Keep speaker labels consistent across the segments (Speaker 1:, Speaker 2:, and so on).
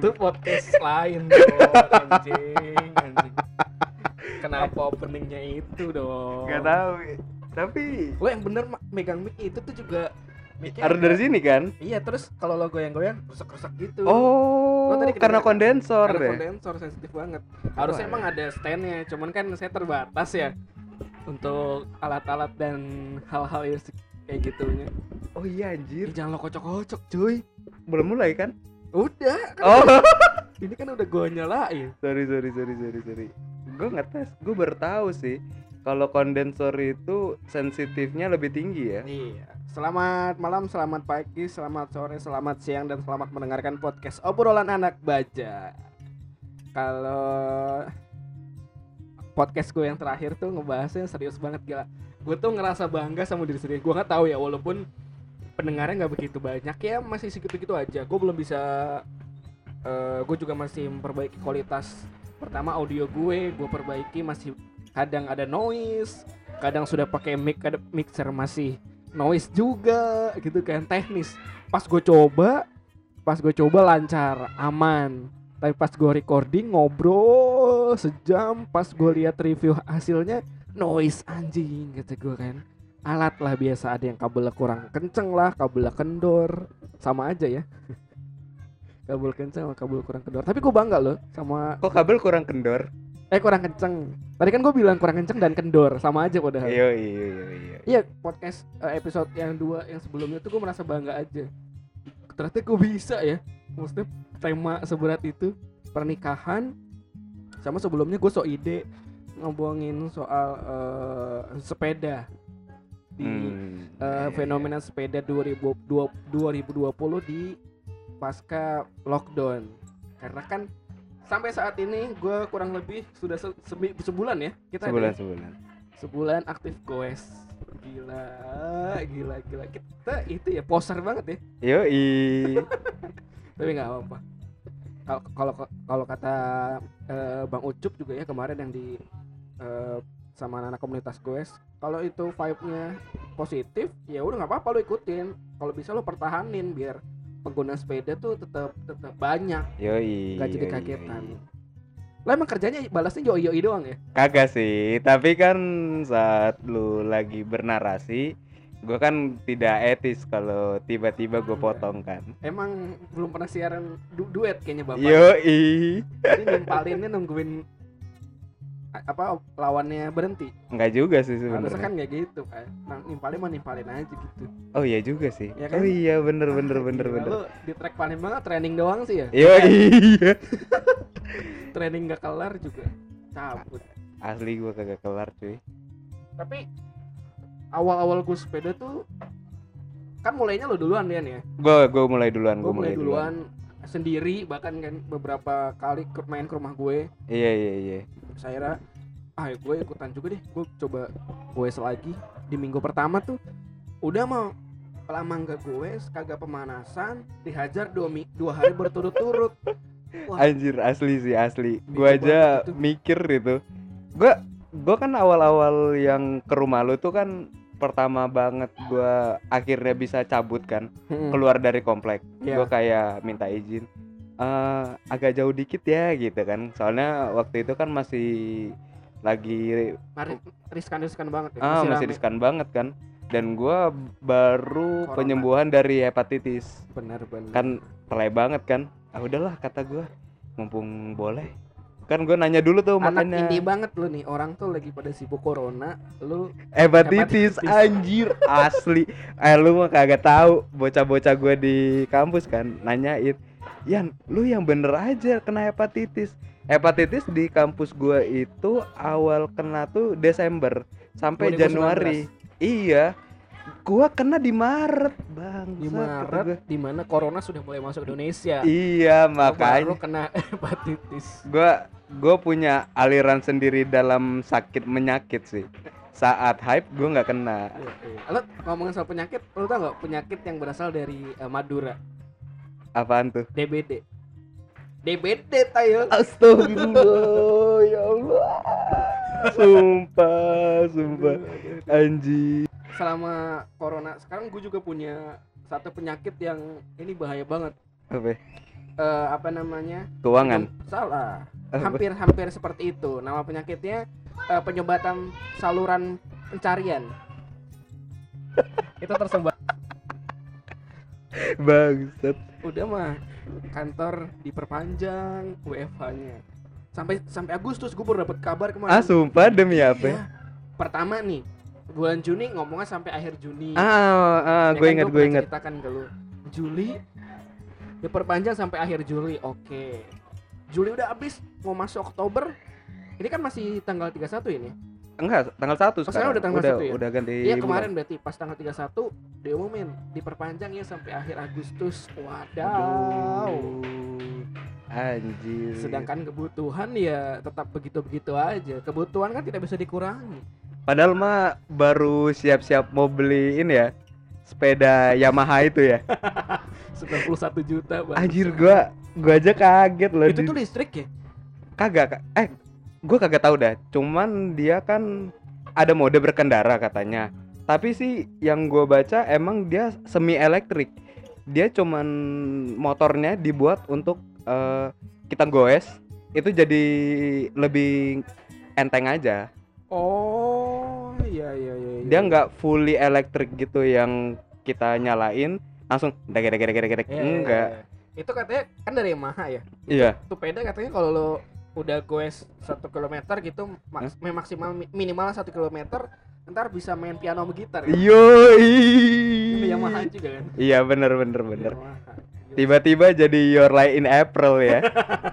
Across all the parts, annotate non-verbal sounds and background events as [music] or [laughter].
Speaker 1: itu podcast lain dong anjing anjing kenapa openingnya itu dong
Speaker 2: Gak tahu. Tapi
Speaker 1: lo yang bener megang mic itu tuh juga
Speaker 2: harus dari sini kan?
Speaker 1: iya terus kalau lo goyang-goyang rusak-rusak gitu
Speaker 2: Oh,
Speaker 1: Lo tadi
Speaker 2: karena
Speaker 1: kedengeran-
Speaker 2: kondensor
Speaker 1: karena
Speaker 2: deh.
Speaker 1: kondensor sensitif banget harusnya
Speaker 2: Wah.
Speaker 1: emang ada standnya cuman kan saya terbatas ya untuk alat-alat dan hal-hal yang kayak gitunya
Speaker 2: Oh iya
Speaker 1: Ih,
Speaker 2: anjir.
Speaker 1: jangan lo kocok-kocok cuy
Speaker 2: Belum mulai kan?
Speaker 1: Udah kan
Speaker 2: Oh, [laughs]
Speaker 1: ini kan udah gue nyalain
Speaker 2: sorry sorry sorry sorry sorry. Gue ngetes, gue baru tahu sih kalau kondensor itu sensitifnya lebih tinggi ya.
Speaker 1: Iya. Selamat malam, selamat pagi, selamat sore, selamat siang dan selamat mendengarkan podcast obrolan anak baja. Kalau podcast gue yang terakhir tuh ngebahasnya serius banget gila. Gue tuh ngerasa bangga sama diri sendiri. Gue nggak tahu ya walaupun pendengarnya nggak begitu banyak ya masih segitu-gitu aja. Gue belum bisa. eh gue juga masih memperbaiki kualitas pertama audio gue. Gue perbaiki masih kadang ada noise, kadang sudah pakai mic, kadang mixer masih noise juga gitu kan teknis. Pas gue coba, pas gue coba lancar, aman. Tapi pas gue recording ngobrol sejam, pas gue lihat review hasilnya noise anjing gitu gue kan. Alat lah biasa ada yang kabelnya kurang kenceng lah, kabelnya kendor, sama aja ya. [laughs] kabel kenceng sama kabel kurang kendor. Tapi gue bangga loh sama
Speaker 2: Kok kabel kurang kendor?
Speaker 1: eh kurang kenceng. Tadi kan gue bilang kurang kenceng dan kendor, sama aja padahal.
Speaker 2: Iya iya iya iya.
Speaker 1: Iya podcast eh, episode yang dua yang sebelumnya tuh gue merasa bangga aja. Ternyata gue bisa ya. Maksudnya tema seberat itu pernikahan sama sebelumnya gue so ide ngomongin soal eh, sepeda di
Speaker 2: Hmm,
Speaker 1: eh,
Speaker 2: iya, iya.
Speaker 1: fenomena sepeda 2020 2020 di pasca lockdown. Karena kan sampai saat ini gue kurang lebih sudah se- sebulan ya kita ada
Speaker 2: sebulan sebulan.
Speaker 1: sebulan aktif goes gila gila gila kita itu ya poser banget ya
Speaker 2: Yoi. [laughs]
Speaker 1: tapi nggak apa-apa kalau kalau kalau kata eh, bang Ucup juga ya kemarin yang di eh, sama anak komunitas goes kalau itu vibe-nya positif ya udah nggak apa-apa lo ikutin kalau bisa lo pertahanin biar pengguna sepeda tuh tetap tetap banyak
Speaker 2: Yoi.
Speaker 1: nggak jadi
Speaker 2: yoi,
Speaker 1: kagetan
Speaker 2: yoi.
Speaker 1: lo emang kerjanya balasnya yoi yoi doang ya
Speaker 2: Kagak sih, tapi kan saat lu lagi bernarasi, gua kan tidak etis kalau tiba-tiba gue potong kan.
Speaker 1: emang belum pernah siaran du- duet kayaknya bapak
Speaker 2: Yoi.
Speaker 1: Jadi nimpalinnya nungguin apa lawannya berhenti.
Speaker 2: Enggak juga sih
Speaker 1: Harusnya
Speaker 2: sebenarnya.
Speaker 1: kan nggak gitu kan. Nah, nimpalin mah nimpalin aja gitu.
Speaker 2: Oh iya juga sih.
Speaker 1: Ya kan?
Speaker 2: Oh iya bener bener
Speaker 1: Ah,
Speaker 2: bener
Speaker 1: gila,
Speaker 2: bener.
Speaker 1: Lu di track paling banget training doang sih ya.
Speaker 2: Yoi. [laughs]
Speaker 1: Training nggak kelar juga. Cabut.
Speaker 2: Asli gua kagak kelar cuy.
Speaker 1: Tapi awal-awal gue sepeda tuh kan mulainya lo duluan Dian ya.
Speaker 2: Gua gua mulai duluan,
Speaker 1: Gue
Speaker 2: gua
Speaker 1: mulai duluan sendiri bahkan kan beberapa kali ke- main ke rumah gue.
Speaker 2: Iya iya iya.
Speaker 1: Saya ah gue ikutan juga deh. Gue coba gue lagi di minggu pertama tuh udah mau lama nggak gue kagak pemanasan dihajar dua, mi- dua hari berturut-turut Wah.
Speaker 2: Anjir asli sih asli. Gua aja
Speaker 1: itu.
Speaker 2: mikir itu. Gua gua kan awal-awal yang ke rumah lu tuh kan pertama banget gua akhirnya bisa cabut kan
Speaker 1: Hmm,
Speaker 2: keluar dari komplek.
Speaker 1: iya.
Speaker 2: Gua kayak minta izin eh agak jauh dikit ya gitu kan. Soalnya waktu itu kan masih lagi
Speaker 1: Mari- riskan-riskan banget ya
Speaker 2: ah masih
Speaker 1: rame.
Speaker 2: riskan banget kan. Dan gua baru
Speaker 1: Corona.
Speaker 2: penyembuhan dari hepatitis.
Speaker 1: bener-bener
Speaker 2: Kan pelai banget kan. Ah udahlah kata gua mumpung boleh. Kan gua nanya dulu tuh
Speaker 1: anak
Speaker 2: makanya
Speaker 1: indie banget lu nih orang tuh lagi pada sibuk corona lu
Speaker 2: hepatitis
Speaker 1: Hepatitis.
Speaker 2: anjir asli eh lu mah kagak tahu bocah-bocah gue di kampus kan nanyain Yan lu yang bener aja kena hepatitis. Hepatitis di kampus gue itu awal kena tuh Desember sampai
Speaker 1: 2019.
Speaker 2: Januari. Iya gua kena di Maret bang
Speaker 1: di Maret di mana corona sudah mulai masuk Indonesia.
Speaker 2: Iya
Speaker 1: Lu
Speaker 2: makanya.
Speaker 1: baru kena hepatitis.
Speaker 2: Gua gua punya aliran sendiri dalam sakit menyakit sih. Saat hype gua nggak kena.
Speaker 1: Lo ngomongin soal penyakit, lo tau gak penyakit yang berasal dari eh, Madura,
Speaker 2: apaan tuh
Speaker 1: DBD. DBD tayo.
Speaker 2: Astagfirullah ya Allah. Sumpah, sumpah. Anjing.
Speaker 1: Selama corona, sekarang gue juga punya satu penyakit yang ini bahaya banget.
Speaker 2: Apa?
Speaker 1: eh, apa namanya
Speaker 2: keuangan
Speaker 1: salah hampir-hampir seperti itu nama penyakitnya eh, penyumbatan saluran pencarian [laughs] itu tersumbat
Speaker 2: bangsat
Speaker 1: udah mah kantor diperpanjang WFH-nya sampai sampai Agustus gue baru dapat kabar kemarin.
Speaker 2: Ah sumpah demi apa? Ya?
Speaker 1: Iya. pertama nih bulan Juni ngomongnya sampai akhir Juni.
Speaker 2: Ah, ah
Speaker 1: Ya
Speaker 2: gue
Speaker 1: kan,
Speaker 2: inget gue inget
Speaker 1: ceritakan ke lu Juli diperpanjang sampai akhir Juli oke. Juli udah habis mau masuk Oktober. Ini kan masih tanggal 31 ini
Speaker 2: enggak tanggal satu
Speaker 1: sekarang
Speaker 2: sekarang.
Speaker 1: udah tanggal
Speaker 2: udah,
Speaker 1: satu ya?
Speaker 2: udah ganti
Speaker 1: Iya
Speaker 2: bulan.
Speaker 1: kemarin berarti pas tanggal 31 diumumin diperpanjang ya sampai akhir Agustus. Wadaw.
Speaker 2: Anjir.
Speaker 1: Sedangkan kebutuhan ya tetap begitu-begitu aja. Kebutuhan kan tidak bisa dikurangi.
Speaker 2: Padahal mah baru siap-siap mau beli ini ya sepeda Yamaha itu ya. [laughs]
Speaker 1: 91 juta bang.
Speaker 2: Anjir gua gua aja kaget loh
Speaker 1: itu
Speaker 2: di-
Speaker 1: tuh listrik ya?
Speaker 2: Kagak Kak. eh gua kagak tahu dah cuman dia kan ada mode berkendara katanya. Tapi sih yang gua baca emang dia semi elektrik dia cuman motornya dibuat untuk eh, kita goes itu jadi lebih enteng aja.
Speaker 1: Oh iya iya iya iya.
Speaker 2: dia nggak fully elektrik gitu yang kita nyalain langsung deg deg deg deg deg
Speaker 1: Iya, iya,
Speaker 2: enggak
Speaker 1: itu katanya kan dari Yamaha ya?
Speaker 2: Iya.
Speaker 1: Itu peda katanya kalau lo udah goes satu kilometer gitu maks- maksimal mi- minimal satu kilometer ntar bisa main piano sama gitar kan?
Speaker 2: yo
Speaker 1: Itu Yamaha juga kan?
Speaker 2: Iya bener bener bener. Tiba-tiba jadi your light in April ya.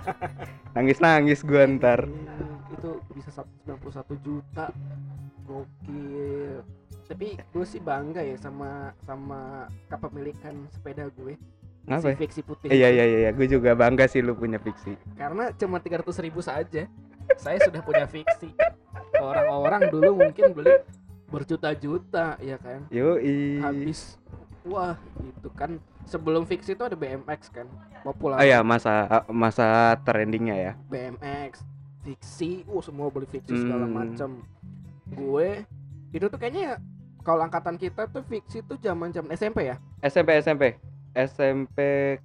Speaker 2: [laughs] Nangis nangis gua ntar.
Speaker 1: Hmm, itu bisa sat- 91 juta. Gokil. Tapi gue sih bangga ya sama sama kepemilikan sepeda gue
Speaker 2: Ya?
Speaker 1: si fiksi putih
Speaker 2: iya
Speaker 1: itu.
Speaker 2: iya iya gue juga bangga sih lu punya fiksi.
Speaker 1: Karena cuma 300 ribu saja. Saya sudah punya fiksi. Orang-orang dulu mungkin beli berjuta-juta ya kan?
Speaker 2: Yoi.
Speaker 1: Habis wah itu kan sebelum fiksi itu ada BMX kan? Populer
Speaker 2: oh ya masa masa trendingnya ya?
Speaker 1: BMX fiksi uh semua beli fiksi segala
Speaker 2: Hmm.
Speaker 1: macam. Gue itu tuh kayaknya kalau angkatan kita tuh fiksi tuh zaman zaman SMP ya?
Speaker 2: SMP SMP SMP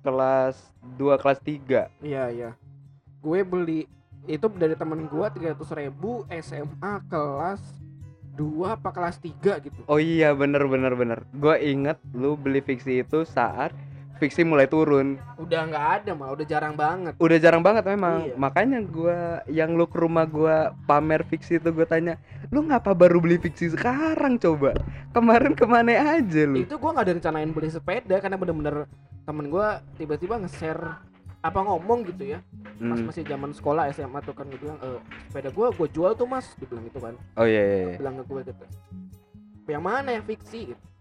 Speaker 2: kelas 2 kelas 3
Speaker 1: iya iya. Gue beli itu dari temen gue 300 ribu SMA kelas 2 apa kelas 3 gitu.
Speaker 2: Oh iya bener bener bener. Gue inget lu beli fiksi itu saat fiksi mulai turun.
Speaker 1: Udah nggak ada mah udah jarang banget.
Speaker 2: Udah jarang banget memang.
Speaker 1: Iya.
Speaker 2: Makanya gua yang lu ke rumah gua pamer fiksi itu gue tanya Lu ngapa baru beli fiksi sekarang coba? Kemarin ke mana aja lu?
Speaker 1: Itu gue nggak ada rencanain beli sepeda karena bener-bener temen gue tiba-tiba nge-share apa ngomong gitu ya. Pas
Speaker 2: Hmm.
Speaker 1: masih zaman sekolah SMA tuh kan dia bilang e, sepeda gue gue jual tuh mas. Dia bilang gitu kan.
Speaker 2: Oh iya iya, iya.
Speaker 1: bilang ke gue gitu. Yang mana yang fiksi? gitu. "Eh,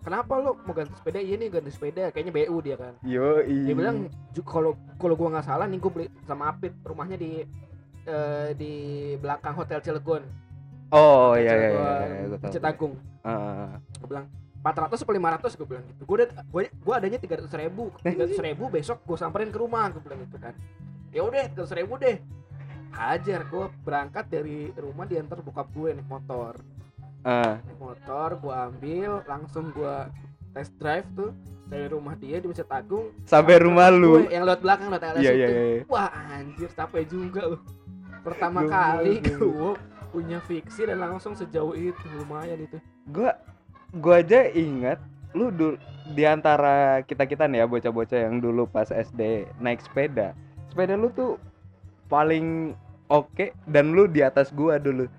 Speaker 1: kenapa lo mau ganti sepeda? Iya nih ganti sepeda. Kayaknya BU dia kan.
Speaker 2: Yoi.
Speaker 1: Dia bilang "Ju- kalau kalau gue nggak salah nih gue beli sama Apit. Rumahnya di eh, di belakang hotel Cilegon.
Speaker 2: Oh
Speaker 1: Hotel
Speaker 2: iya iya iya, iya, gua.
Speaker 1: Citagung.
Speaker 2: Ah,
Speaker 1: gue bilang 400 atau 500 gue bilang gitu. Gue udah gue gue adanya 300 ribu. 300 ribu besok gue samperin ke rumah gue bilang gitu kan. Ya udah 300 ribu deh. Hajar gue berangkat dari rumah diantar bokap gue naik motor naik motor gue ambil langsung gue test drive tuh dari rumah dia di Masjid Agung.
Speaker 2: Sampai rumah lu.
Speaker 1: gue yang lewat belakang lewat LS
Speaker 2: Iya
Speaker 1: itu
Speaker 2: iya iya.
Speaker 1: Wah anjir capek juga loh pertama kali gue punya fiksi dan langsung sejauh itu lumayan itu.
Speaker 2: Gua gua aja ingat lu dulu di antara kita-kita nih ya bocah-bocah yang dulu pas SD naik sepeda. Sepeda lu tuh paling oke dan lu di atas gua dulu.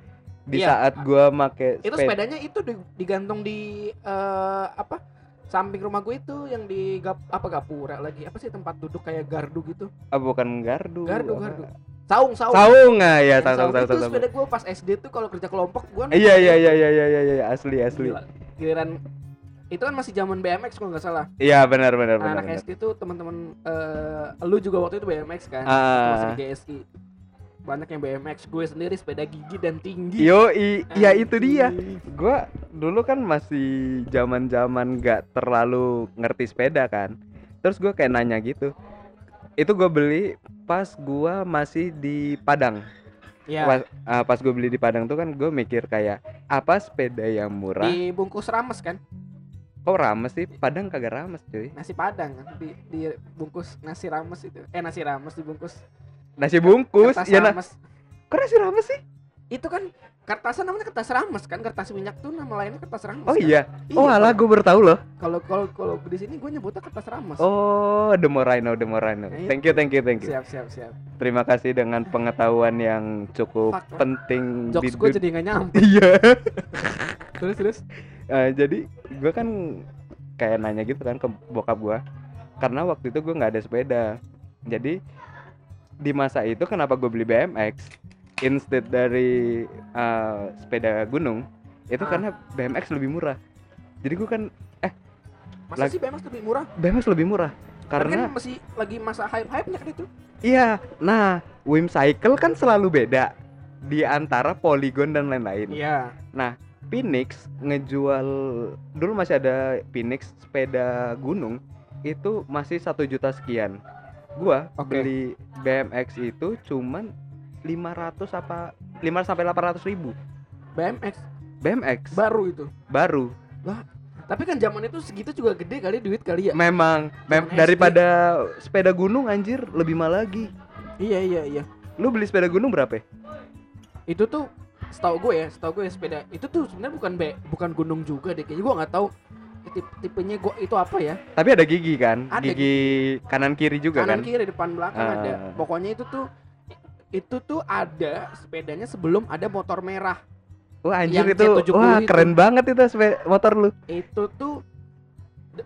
Speaker 2: Di
Speaker 1: Iya.
Speaker 2: saat gua make
Speaker 1: itu
Speaker 2: sepeda.
Speaker 1: sepedanya itu di- digantung di eh, apa samping rumah gue itu yang di gap, apa gapura lagi apa sih tempat duduk kayak gardu gitu
Speaker 2: Ah, bukan gardu.
Speaker 1: gardu
Speaker 2: apa?
Speaker 1: gardu saung saung
Speaker 2: Saung ah ya,
Speaker 1: Yang
Speaker 2: tahu tahu
Speaker 1: saung
Speaker 2: tahu
Speaker 1: itu
Speaker 2: tahu. tahu.
Speaker 1: sepeda gue pas SD tuh kalau kerja kelompok gue
Speaker 2: Iya iya iya iya iya iya iya, asli asli.
Speaker 1: Gila. giliran itu kan masih zaman BMX kalau nggak salah
Speaker 2: Iya benar benar benar.
Speaker 1: anak
Speaker 2: benar.
Speaker 1: SD tuh teman-teman eh, lu juga waktu itu BMX kan
Speaker 2: Ah.
Speaker 1: masih di GSI banyak yang BMX gue sendiri sepeda gigi dan tinggi.
Speaker 2: Yo, iya itu dia. Gua dulu kan masih zaman zaman gak terlalu ngerti sepeda kan. Terus gua kayak nanya gitu. Itu gua beli pas gua masih di Padang.
Speaker 1: Ya
Speaker 2: pas, ah, pas gua beli di Padang tuh kan gue mikir kayak apa sepeda yang murah?
Speaker 1: Dibungkus rames kan?
Speaker 2: Kok rames sih. Padang kagak rames cuy.
Speaker 1: Nasi padang kan di dibungkus nasi rames itu. Eh nasi rames dibungkus
Speaker 2: nasi bungkus
Speaker 1: kertas
Speaker 2: ya
Speaker 1: rames.
Speaker 2: Kok nasi rames sih?
Speaker 1: Itu kan kertasnya namanya kertas rames kan kertas minyak tuh nama lainnya kertas rames
Speaker 2: oh
Speaker 1: kan?
Speaker 2: iya. Oh
Speaker 1: Iya,
Speaker 2: alah gue baru tahu loh.
Speaker 1: kalau kalau kalau di sini gue nyebutnya kertas rames.
Speaker 2: Oh the more I know the more I know.
Speaker 1: Nah,
Speaker 2: thank you thank you thank you.
Speaker 1: Siap siap siap.
Speaker 2: Terima kasih dengan pengetahuan yang cukup penting
Speaker 1: jokes gue jadi nggak nyampe. [laughs]
Speaker 2: Iya.
Speaker 1: Terus terus?
Speaker 2: Eh, jadi gue kan kayak nanya gitu kan ke bokap gue karena waktu itu gue nggak ada sepeda. Jadi di masa itu kenapa gue beli BMX? Instead dari eh, sepeda gunung itu
Speaker 1: Ah.
Speaker 2: karena BMX lebih murah. Jadi gue kan
Speaker 1: masa
Speaker 2: Lagi-
Speaker 1: sih BMX lebih murah?
Speaker 2: BMX lebih murah.
Speaker 1: Karena
Speaker 2: karena
Speaker 1: kan masih lagi masa hype hype nya kan itu.
Speaker 2: Iya nah Wim Cycle kan selalu beda di antara Polygon dan lain-lain.
Speaker 1: Iya.
Speaker 2: Phoenix ngejual dulu masih ada Phoenix sepeda gunung itu masih satu juta sekian gua
Speaker 1: Oke.
Speaker 2: beli BMX itu cuman 500 apa 5 sampai 800 ribu.
Speaker 1: BMX
Speaker 2: BMX
Speaker 1: baru itu?
Speaker 2: Baru.
Speaker 1: Tapi kan zaman itu segitu juga gede kali duit kali ya?
Speaker 2: Memang. Mem-
Speaker 1: SD.
Speaker 2: daripada sepeda gunung anjir lebih mahal lagi.
Speaker 1: Iya iya iya.
Speaker 2: Lu beli sepeda gunung berapa? Ya?
Speaker 1: itu tuh setahu gue ya setahu gue ya sepeda itu tuh sebenarnya bukan be bukan gunung juga deh kayaknya. Gue nggak tahu tipe tipenya gue itu apa ya?
Speaker 2: Tapi ada gigi kan?
Speaker 1: Ada
Speaker 2: gigi kanan kiri juga
Speaker 1: kanan
Speaker 2: kan?
Speaker 1: kiri depan belakang ada.
Speaker 2: Ah.
Speaker 1: pokoknya itu tuh itu tuh ada sepedanya sebelum ada motor merah.
Speaker 2: Wah anjir
Speaker 1: yang
Speaker 2: itu
Speaker 1: C70
Speaker 2: wah
Speaker 1: itu.
Speaker 2: keren banget itu sepeda motor lu.
Speaker 1: Itu tuh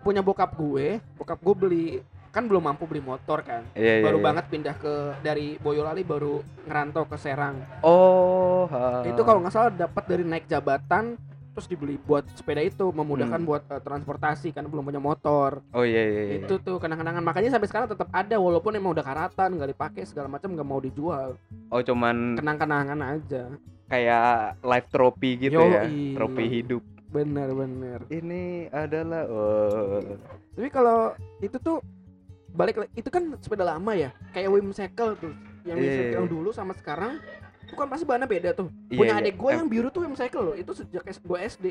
Speaker 1: punya bokap gue bokap gue beli kan belum mampu beli motor kan?
Speaker 2: Iya, iya,
Speaker 1: baru
Speaker 2: iya.
Speaker 1: banget pindah ke dari Boyolali baru ngerantau ke Serang.
Speaker 2: Oh, ha.
Speaker 1: itu kalau nggak salah dapat dari naik jabatan terus dibeli buat sepeda itu memudahkan
Speaker 2: Hmm.
Speaker 1: buat eh, transportasi karena belum punya motor
Speaker 2: Oh iya iya. iya.
Speaker 1: itu tuh kenang-kenangan makanya sampai sekarang tetap ada walaupun emang udah karatan nggak dipakai segala macam nggak mau dijual
Speaker 2: Oh cuman
Speaker 1: kenang-kenangan aja
Speaker 2: kayak live trophy gitu ya,
Speaker 1: Yoi.
Speaker 2: trofi hidup.
Speaker 1: bener-bener
Speaker 2: Ini adalah oh.
Speaker 1: tapi kalau itu tuh balik itu kan sepeda lama ya kayak Wim Cycle tuh yang Wim
Speaker 2: Iya, iya.
Speaker 1: yang dulu sama sekarang itu kan pasti bahannya beda tuh
Speaker 2: Iya,
Speaker 1: punya
Speaker 2: iya.
Speaker 1: adik gue
Speaker 2: Em-
Speaker 1: yang biru tuh Wim Cycle loh itu sejak gue SD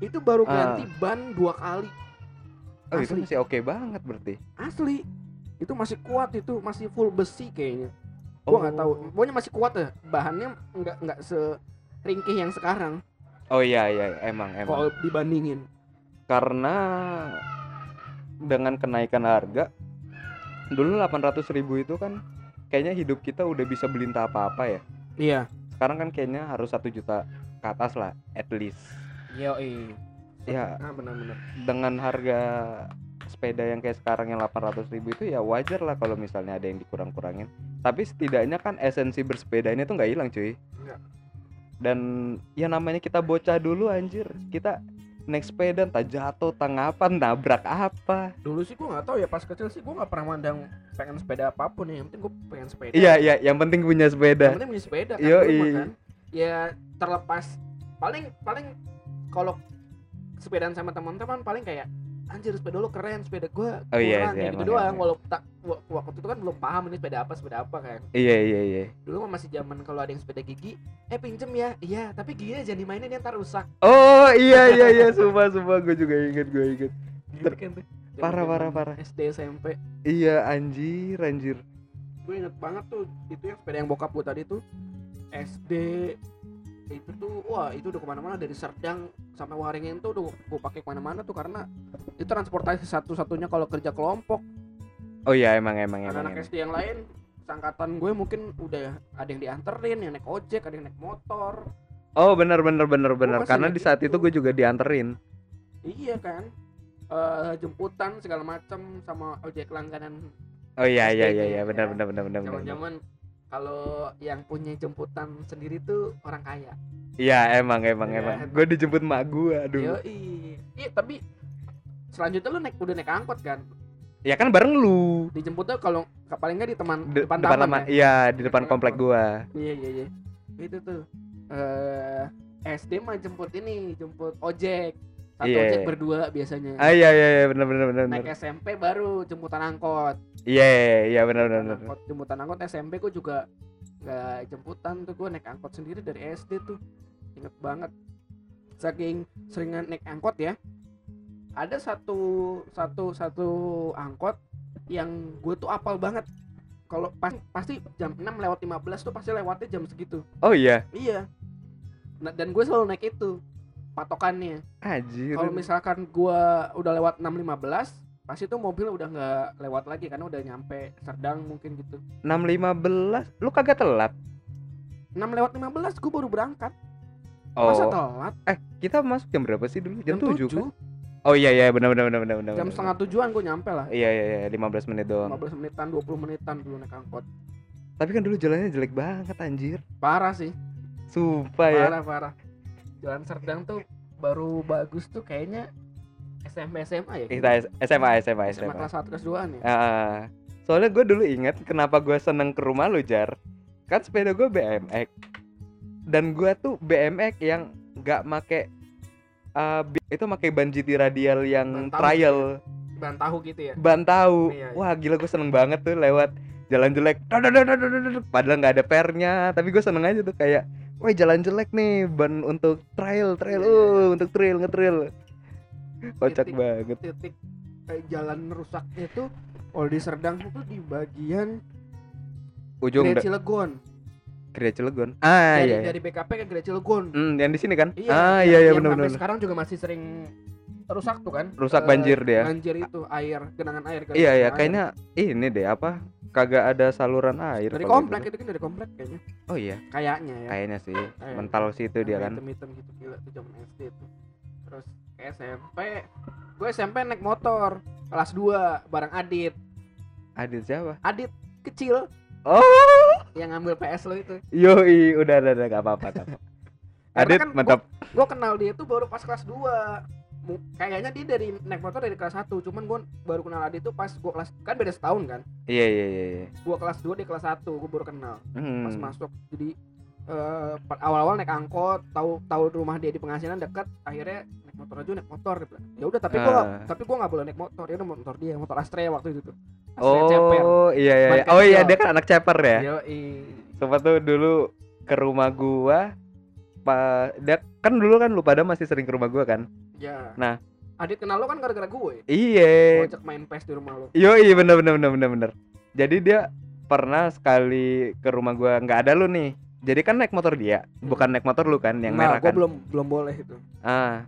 Speaker 1: itu baru
Speaker 2: Ah.
Speaker 1: ganti ban dua kali
Speaker 2: Oh itu
Speaker 1: asli.
Speaker 2: masih oke banget berarti.
Speaker 1: asli itu masih kuat itu masih full besi kayaknya gua nggak tahu
Speaker 2: Oh.
Speaker 1: pokoknya masih kuat ya bahannya nggak nggak seringkih yang sekarang
Speaker 2: Oh iya iya emang emang.
Speaker 1: kalau dibandingin
Speaker 2: Karena dengan kenaikan harga dulu 800 ribu itu kan kayaknya hidup kita udah bisa beli entah apa-apa ya.
Speaker 1: Iya.
Speaker 2: Sekarang kan kayaknya harus satu juta ke atas lah at least.
Speaker 1: yo
Speaker 2: Ya
Speaker 1: ah benar-benar.
Speaker 2: Dengan harga sepeda yang kayak sekarang yang 800 ribu itu ya wajar lah kalau misalnya ada yang dikurang-kurangin. Tapi setidaknya kan esensi bersepeda ini tuh nggak hilang cuy.
Speaker 1: Nggak.
Speaker 2: dan ya namanya kita bocah dulu anjir. Kita naik sepeda entah jatuh entah ngapa nabrak apa.
Speaker 1: Dulu sih gua nggak tahu ya pas kecil sih gua nggak pernah mandang pengen sepeda apa pun ya yang penting gua pengen sepeda.
Speaker 2: Iya iya yang penting punya
Speaker 1: yang
Speaker 2: sepeda
Speaker 1: penting punya sepeda kan, mah kan. Ya terlepas paling paling kalau sepedaan sama teman-teman paling kayak anjir sepeda lu keren sepeda gua
Speaker 2: Oh iya
Speaker 1: kurang,"
Speaker 2: sih,
Speaker 1: kayak gitu
Speaker 2: emang,
Speaker 1: doang.
Speaker 2: emang.
Speaker 1: walaupun tak wa- waktu itu kan belum paham ini sepeda apa sepeda apa kan.
Speaker 2: Iya iya iya.
Speaker 1: Dulu mah masih zaman kalau ada yang sepeda gigi eh pinjem ya. Iya tapi giginya jangan dimainin ya ntar rusak.
Speaker 2: Oh iya iya iya. Sumpah sumpah. Gue juga inget gue inget
Speaker 1: kan tuh?
Speaker 2: Parah, parah, parah.
Speaker 1: SD SMP.
Speaker 2: Iya anjir anjir.
Speaker 1: Gue inget banget tuh itu yang sepeda yang bokap gue tadi tuh. SD itu tuh wah itu udah ke mana-mana dari Serdang sampai Waringin tuh udah gue pakai ke mana-mana tuh karena itu transportasi satu-satunya kalau kerja kelompok
Speaker 2: oh iya emang emang emang,
Speaker 1: anak-anak
Speaker 2: emang.
Speaker 1: SD yang lain sangkatan gue mungkin udah ada yang dianterin yang naik ojek ada yang naik motor
Speaker 2: oh bener bener bener bener karena di saat
Speaker 1: itu.
Speaker 2: itu gue juga dianterin
Speaker 1: iya kan Eh, jemputan segala macam sama ojek langganan
Speaker 2: Oh iya iya iya
Speaker 1: ya,
Speaker 2: iya benar
Speaker 1: ya.
Speaker 2: benar benar benar. benar.
Speaker 1: zaman-zaman kalau yang punya jemputan sendiri tuh orang kaya
Speaker 2: Iya emang emang
Speaker 1: Iya.
Speaker 2: emang. Gue dijemput mak gue dulu.
Speaker 1: Yoi. Iya, tapi selanjutnya lu naik udah naik angkot kan?
Speaker 2: Ya kan bareng lu.
Speaker 1: Dijemputnya kalau paling nggak di teman
Speaker 2: De-
Speaker 1: depan,
Speaker 2: depan
Speaker 1: taman ya?
Speaker 2: iya di depan
Speaker 1: Depan
Speaker 2: komplek gua.
Speaker 1: Iya iya iya. Itu tuh. Eh SD mah jemput ini, jemput ojek. Satu
Speaker 2: Iya.
Speaker 1: ojek berdua biasanya.
Speaker 2: Ah iya iya iya benar benar benar.
Speaker 1: Naik
Speaker 2: benar.
Speaker 1: SMP baru jemputan angkot.
Speaker 2: Iya iya, iya benar benar
Speaker 1: Jemputan
Speaker 2: benar.
Speaker 1: angkot, jemputan angkot SMP gua juga nggak jemputan tuh gua naik angkot sendiri dari SD tuh. Ingat banget. Saking seringan naik angkot ya. ada satu satu satu angkot yang gue tuh apal banget kalau pas, pasti jam 6 lewat 15 tuh pasti lewatnya jam segitu
Speaker 2: Oh iya,
Speaker 1: iya nah, dan gue selalu naik itu patokannya
Speaker 2: anjir.
Speaker 1: kalau misalkan gue udah lewat 6.15 pasti tuh mobil udah nggak lewat lagi karena udah nyampe Serdang mungkin gitu
Speaker 2: 6.15 lu kagak telat.
Speaker 1: 6 lewat 15 gue baru berangkat
Speaker 2: Oh.
Speaker 1: masa telat
Speaker 2: Eh, kita masuk jam berapa sih dulu? Jam, 7
Speaker 1: 7
Speaker 2: kan? Oh iya iya benar benar benar benar benar.
Speaker 1: jam
Speaker 2: benar.
Speaker 1: setengah tujuan gue nyampe lah
Speaker 2: Iya iya iya 15 menit doang.
Speaker 1: 15 menitan 20 menitan dulu naik angkot
Speaker 2: Tapi kan dulu jalannya jelek banget anjir.
Speaker 1: parah sih
Speaker 2: Sumpah ya.
Speaker 1: parah parah jalan Serdang tuh baru bagus tuh kayaknya SMP SMA ya?
Speaker 2: Kita SMA SMA
Speaker 1: SMA
Speaker 2: SMA.
Speaker 1: kelas 1 kelas 2 ya?
Speaker 2: Ah, soalnya gue dulu inget kenapa gue seneng ke rumah lu jar. Kan sepeda gue BMX dan gue tuh BMX yang nggak make bi- itu make ban GT radial yang
Speaker 1: Ban tahu
Speaker 2: trial.
Speaker 1: ban tahu gitu ya?
Speaker 2: Ban tahu
Speaker 1: Iya, iya.
Speaker 2: wah gila gue seneng banget tuh lewat jalan jelek. Padahal nggak ada pernya tapi gue seneng aja tuh kayak wah jalan jelek nih ban untuk trail trail
Speaker 1: Iya, iya,
Speaker 2: uh, untuk trail ngetrail. Kocak
Speaker 1: Titik.
Speaker 2: banget.
Speaker 1: titik. Eh, jalan rusaknya tuh kalau di Serdang itu di bagian
Speaker 2: ujung
Speaker 1: Gereja Cilegon.
Speaker 2: Gereja Cilegon. Ah
Speaker 1: dari,
Speaker 2: iya, iya.
Speaker 1: dari BKP ke Gereja Cilegon.
Speaker 2: Hmm, yang di sini kan?
Speaker 1: Iya,
Speaker 2: ah iya iya benar benar.
Speaker 1: sekarang juga masih sering rusak tuh kan
Speaker 2: Rusak
Speaker 1: Eh,
Speaker 2: banjir dia.
Speaker 1: banjir itu air genangan air
Speaker 2: Iya
Speaker 1: genangan
Speaker 2: iya
Speaker 1: air.
Speaker 2: kayaknya ini deh apa kagak ada saluran air
Speaker 1: dari komplek
Speaker 2: gitu.
Speaker 1: itu kan dari komplek kayaknya
Speaker 2: Oh iya,
Speaker 1: kayaknya ya
Speaker 2: kayaknya sih.
Speaker 1: Kayak-
Speaker 2: Mental sih itu dia kan.
Speaker 1: hitam gitu gila tuh zaman SD tuh terus SMP gue SMP naik motor kelas 2 bareng Adit
Speaker 2: Adit siapa?
Speaker 1: Adit kecil
Speaker 2: Oh,
Speaker 1: yang ngambil PS lo itu
Speaker 2: yoi, udah udah udah gak apa-apa. Adit
Speaker 1: kan
Speaker 2: mantap.
Speaker 1: gue kenal dia tuh baru pas kelas 2 Mu- kayaknya dia dari naik motor dari kelas 1 cuman gue baru kenal Adit tuh pas gue kelas kan beda setahun kan
Speaker 2: Iya iya iya. iya.
Speaker 1: gue kelas 2 dia kelas 1 gue baru kenal
Speaker 2: Hmm.
Speaker 1: pas masuk jadi pa- awal-awal naik angkot tahu tahu rumah dia di penghasilan dekat akhirnya naik motor aja naik motor dia bilang. ya udah tapi gua nggak-
Speaker 2: Ah.
Speaker 1: tapi gua nggak boleh naik motor ya udah motor dia motor Astrea waktu itu tuh Astrea ceper
Speaker 2: Oh iya iya.
Speaker 1: Ban
Speaker 2: iya. Oh iya dia kan anak ceper ya.
Speaker 1: Yoi.
Speaker 2: Sempat tuh dulu ke rumah gua pa dia kan dulu kan lu pada masih sering ke rumah gua kan.
Speaker 1: Ya
Speaker 2: Nah.
Speaker 1: Adit kenal lo kan gara-gara gue
Speaker 2: Iya.
Speaker 1: Gua ajak main PES di rumah lo
Speaker 2: Yo iya bener bener bener bener bener. Jadi dia pernah sekali ke rumah gua nggak ada lu nih. Jadi kan naik motor dia, bukan naik motor lu kan yang
Speaker 1: nah,
Speaker 2: merah kan.
Speaker 1: belum belum boleh itu
Speaker 2: Ah.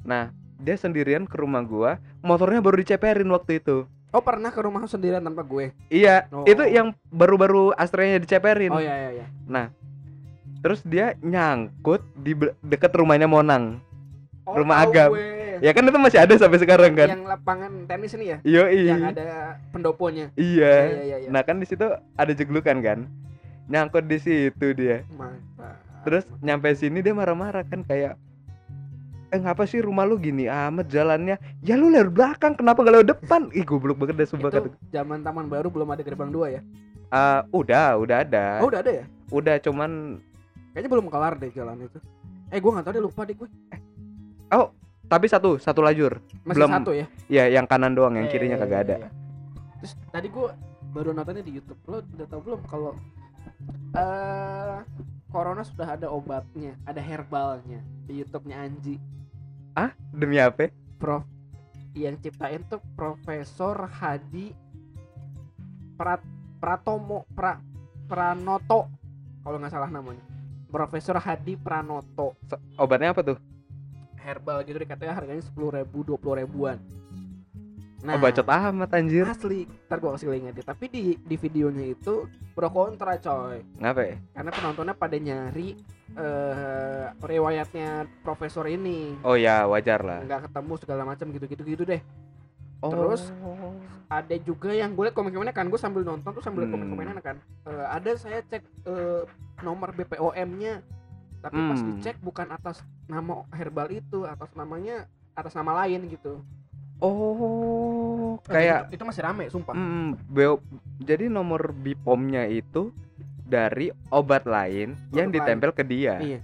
Speaker 2: Nah, dia sendirian ke rumah gua, motornya baru diceperin waktu itu.
Speaker 1: oh pernah ke rumah sendirian tanpa gue
Speaker 2: Iya,
Speaker 1: Oh.
Speaker 2: itu yang baru-baru Astranya diceperin.
Speaker 1: oh iya iya iya
Speaker 2: Terus dia nyangkut di deket rumahnya Monang.
Speaker 1: Oh,
Speaker 2: Rumah Agam.
Speaker 1: gue.
Speaker 2: Ya kan itu masih ada sampai sekarang kan?
Speaker 1: yang lapangan tenis ini ya?
Speaker 2: Yo
Speaker 1: yang ada pendoponya?
Speaker 2: Iya.
Speaker 1: iya iya iya.
Speaker 2: Nah kan di situ ada jeglukan kan, nyangkut di situ dia.
Speaker 1: mantap.
Speaker 2: Terus nyampe sini dia marah-marah kan kayak Eh ngapa sih rumah lu gini amat jalannya? Ya lu lewat belakang kenapa gak lewat depan? Ih goblok banget deh sumpah
Speaker 1: itu zaman taman baru belum ada gerbang dua ya?
Speaker 2: Ah, Udah udah ada.
Speaker 1: Oh udah ada ya?
Speaker 2: Udah cuman
Speaker 1: kayaknya belum kelar deh jalan itu. Eh gue nggak tahu deh lupa deh gue
Speaker 2: Tapi satu Satu lajur.
Speaker 1: Masih
Speaker 2: Belum-
Speaker 1: satu ya?
Speaker 2: Ya yang kanan doang yang
Speaker 1: Eh,
Speaker 2: kirinya kagak ada.
Speaker 1: iya. terus tadi gue baru nontonnya di YouTube. Lo udah tahu belum kalau eh corona sudah ada obatnya ada herbalnya di YouTube-nya Anji?
Speaker 2: Demi apa?
Speaker 1: Prof yang ciptain tuh Profesor Hadi Prat Pratomo Pra Pranoto kalau nggak salah namanya. Profesor Hadi Pranoto.
Speaker 2: Obatnya apa tuh
Speaker 1: herbal gitu deh katanya harganya sepuluh ribu dua puluh ribuan.
Speaker 2: Oh bacot amat anjir.
Speaker 1: asli ntar gua kasih linknya deh. Tapi di di videonya itu pro kontra coy.
Speaker 2: Ngapa ya?
Speaker 1: Karena penontonnya pada nyari eh riwayatnya profesor ini.
Speaker 2: Oh ya wajar lah.
Speaker 1: Nggak ketemu segala macam gitu gitu gitu deh.
Speaker 2: Oh.
Speaker 1: Terus? ada juga yang gue liat komen-komennya kan gue sambil nonton tuh sambil
Speaker 2: Hmm.
Speaker 1: komen-komennya kan. Eh, ada saya cek eh, nomor BPOM-nya tapi pas
Speaker 2: Hmm.
Speaker 1: dicek bukan atas nama herbal itu atas namanya atas nama lain gitu
Speaker 2: Oh
Speaker 1: Eh,
Speaker 2: Kayak
Speaker 1: itu, itu masih rame sumpah
Speaker 2: Hmm, BO jadi nomor BPOM-nya itu dari obat lain yang
Speaker 1: Obat
Speaker 2: ditempel ke dia.
Speaker 1: iya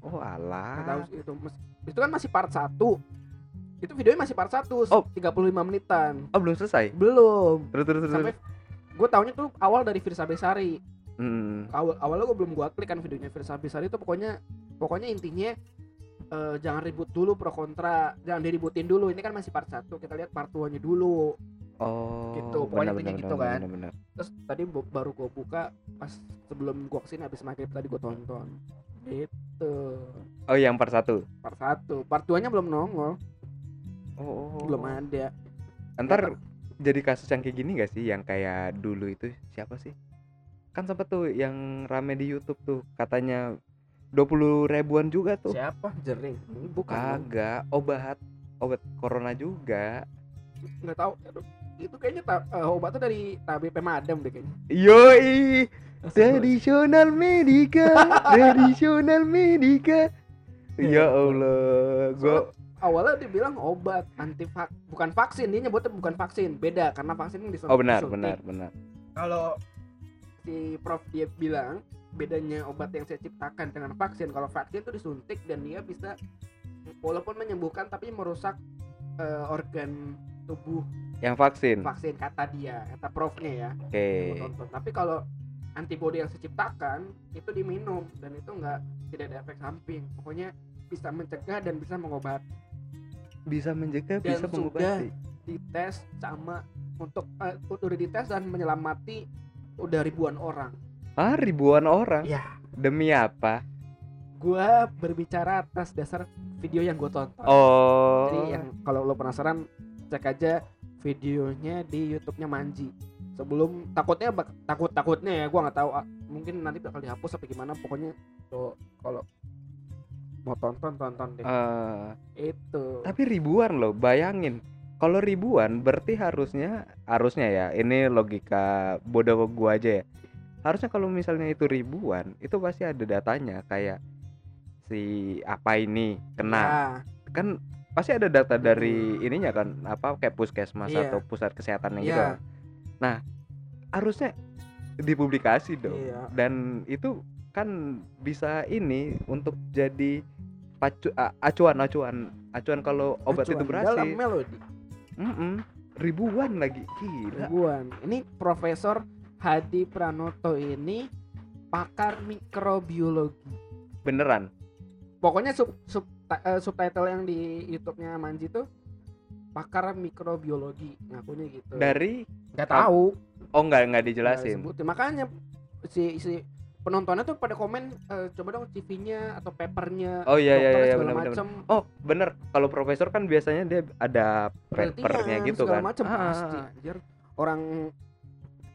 Speaker 2: Oh alah.
Speaker 1: itu itu kan masih part 1 itu videonya masih part 1
Speaker 2: Oh.
Speaker 1: 35 menitan
Speaker 2: Oh belum selesai.
Speaker 1: belum
Speaker 2: Terus terus terus.
Speaker 1: sampai
Speaker 2: terus.
Speaker 1: gue taunya tuh awal dari Firsa Besari
Speaker 2: Hmm.
Speaker 1: awal awalnya gue belum gua klik kan videonya Firsa Besari itu pokoknya pokoknya intinya eh, jangan ribut dulu pro kontra jangan diributin dulu ini kan masih part 1 kita lihat part 2 nya dulu
Speaker 2: Oh.
Speaker 1: Gitu, pokoknya
Speaker 2: benar,
Speaker 1: intinya
Speaker 2: benar,
Speaker 1: gitu
Speaker 2: benar,
Speaker 1: kan.
Speaker 2: benar, benar.
Speaker 1: terus tadi baru gue buka pas sebelum gue ke sini habis maghrib tadi gue tonton gitu
Speaker 2: Oh, yang part satu.
Speaker 1: part 1 part 2 nya belum nongol
Speaker 2: Oh.
Speaker 1: belum ada
Speaker 2: Ntar jadi kasus yang kayak gini gak sih yang kayak dulu itu siapa sih? Kan sempet tuh yang rame di YouTube tuh katanya 20 ribuan juga tuh.
Speaker 1: siapa jering ini bukan.
Speaker 2: Kagak, obat obat corona juga.
Speaker 1: nggak tahu itu kayaknya ta- eh, obatnya dari tabi pemadam deh kayaknya
Speaker 2: Yoi, tradisional medika, [laughs] tradisional medika. Ya Allah, gua
Speaker 1: awalnya dibilang obat anti vak bukan vaksin dia nyebutnya bukan vaksin beda karena vaksin yang disuntik
Speaker 2: Oh benar,
Speaker 1: disuntik.
Speaker 2: benar, benar.
Speaker 1: kalau si prof dia bilang bedanya obat yang saya ciptakan dengan vaksin kalau vaksin itu disuntik dan dia bisa walaupun menyembuhkan tapi merusak eh, organ tubuh
Speaker 2: Yang vaksin.
Speaker 1: vaksin kata dia kata profnya ya
Speaker 2: Oke.
Speaker 1: tonton. tapi kalau antibody yang saya ciptakan itu diminum dan itu enggak tidak ada efek samping pokoknya bisa mencegah dan bisa mengobati
Speaker 2: Bisa mencegah,
Speaker 1: Dan
Speaker 2: bisa
Speaker 1: sudah
Speaker 2: mengobati.
Speaker 1: dites sama untuk eh, udah dites dan menyelamati udah ribuan orang.
Speaker 2: Ah, ribuan orang.
Speaker 1: Ya,
Speaker 2: Demi apa?
Speaker 1: gua berbicara atas dasar video yang gue tonton.
Speaker 2: Oh.
Speaker 1: Jadi yang kalau lo penasaran cek aja videonya di YouTube-nya Manji. Sebelum takutnya bak- takut takutnya ya gua nggak tahu ah, mungkin nanti bakal dihapus apa gimana pokoknya lo kalau mau tonton tonton deh.
Speaker 2: Eh,
Speaker 1: Itu.
Speaker 2: tapi ribuan loh, bayangin. Kalau ribuan berarti harusnya harusnya ya, ini logika bodoh gua aja ya. Harusnya kalau misalnya itu ribuan, itu pasti ada datanya kayak si apa ini kena.
Speaker 1: Ya,
Speaker 2: Kan pasti ada data dari ininya kan, apa kayak puskesmas
Speaker 1: Iya.
Speaker 2: atau pusat kesehatan gitu.
Speaker 1: Iya.
Speaker 2: Nah, harusnya dipublikasi dong.
Speaker 1: Iya.
Speaker 2: Dan itu kan bisa ini untuk jadi pacu acuan acuan acuan kalau obat itu
Speaker 1: Acuan
Speaker 2: berhasil
Speaker 1: Dalam melodi.
Speaker 2: Mm-mm. ribuan lagi gila
Speaker 1: ribuan. Ini Profesor Hadi Pranoto ini pakar mikrobiologi.
Speaker 2: beneran
Speaker 1: Pokoknya sub, sub eh, subtitle yang di YouTube-nya Manji tuh pakar mikrobiologi ngakunya gitu.
Speaker 2: dari
Speaker 1: nggak tahu.
Speaker 2: oh nggak nggak
Speaker 1: nggak
Speaker 2: dijelasin
Speaker 1: disebutin. Makanya si si penontonnya tuh pada komen eh, coba dong CV-nya atau papernya.
Speaker 2: oh iya iya iya benar benar
Speaker 1: macem.
Speaker 2: oh bener kalau profesor kan biasanya dia ada papernya gitu kan
Speaker 1: macem
Speaker 2: Ah,
Speaker 1: pasti anjir. orang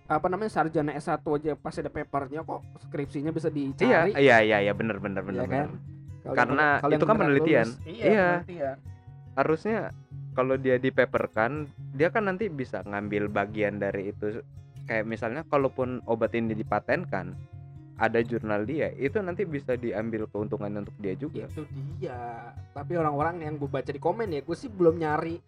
Speaker 1: apa namanya sarjana S1 aja pasti ada papernya kok skripsinya bisa
Speaker 2: iya
Speaker 1: dicari
Speaker 2: iya iya iya bener bener bener,
Speaker 1: Iya kan?
Speaker 2: bener. Karena
Speaker 1: kalau
Speaker 2: itu kan penelitian.
Speaker 1: lulus. iya,
Speaker 2: Iya.
Speaker 1: penelitian.
Speaker 2: harusnya kalau dia dipaperkan dia kan nanti bisa ngambil bagian dari itu kayak misalnya kalaupun obat ini dipatenkan ada jurnal dia itu nanti bisa diambil keuntungan untuk dia juga.
Speaker 1: Itu dia. Tapi orang-orang yang gue baca di komen ya gue sih belum nyari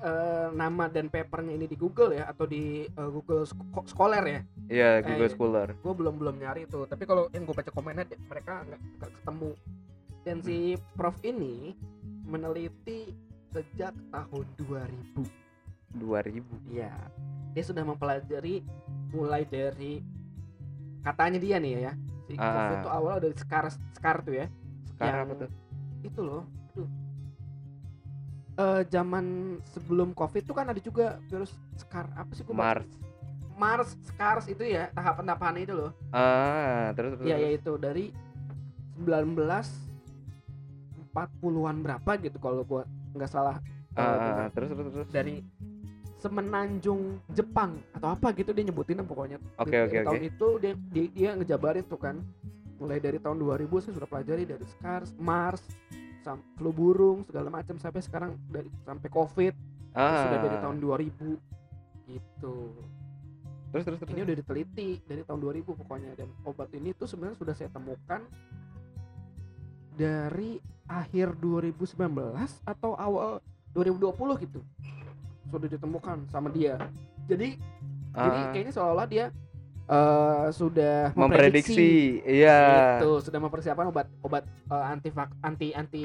Speaker 1: eh, nama dan papernya ini di Google ya atau di eh, Google Scho- Scholar ya.
Speaker 2: Iya
Speaker 1: Eh,
Speaker 2: Google Scholar.
Speaker 1: Gue belum belum nyari itu tapi kalau yang gue baca komennya mereka nggak ketemu. Dan si Prof ini meneliti sejak tahun 2000
Speaker 2: 2000
Speaker 1: Iya, dia sudah mempelajari mulai dari katanya dia nih ya, si
Speaker 2: Ah.
Speaker 1: COVID itu awal dari Scar Scar tuh ya, Yang-
Speaker 2: apa tuh
Speaker 1: itu loh, aduh. Eh zaman sebelum COVID tuh kan ada juga virus Scar apa sih gue
Speaker 2: Mars
Speaker 1: Mars Scars itu ya tahapan-tahapan itu loh.
Speaker 2: ah terus terus,
Speaker 1: Iya
Speaker 2: terus.
Speaker 1: ya itu dari 1940-an berapa gitu kalau gua nggak salah.
Speaker 2: Ah, ah, terus terus terus
Speaker 1: dari semenanjung Jepang atau apa gitu dia nyebutinnya pokoknya.
Speaker 2: Oke,
Speaker 1: Dari-
Speaker 2: oke,
Speaker 1: dari
Speaker 2: oke.
Speaker 1: Tahun itu dia, dia dia ngejabarin tuh kan. Mulai dari tahun 2000 saya sudah pelajari dari SCARS, MARS, sam flu burung segala macam sampai sekarang dari sampai COVID
Speaker 2: ah
Speaker 1: sudah dari tahun 2000 gitu.
Speaker 2: terus terus terus
Speaker 1: Ini udah diteliti dari tahun 2000 pokoknya dan obat ini tuh sebenarnya sudah saya temukan dari akhir 2019 atau awal 2020 gitu. Sudah ditemukan sama dia. Jadi jadi
Speaker 2: Ah,
Speaker 1: kayaknya seolah-olah dia eh, sudah
Speaker 2: memprediksi iya
Speaker 1: Gitu, sudah mempersiapkan obat obat eh, anti anti anti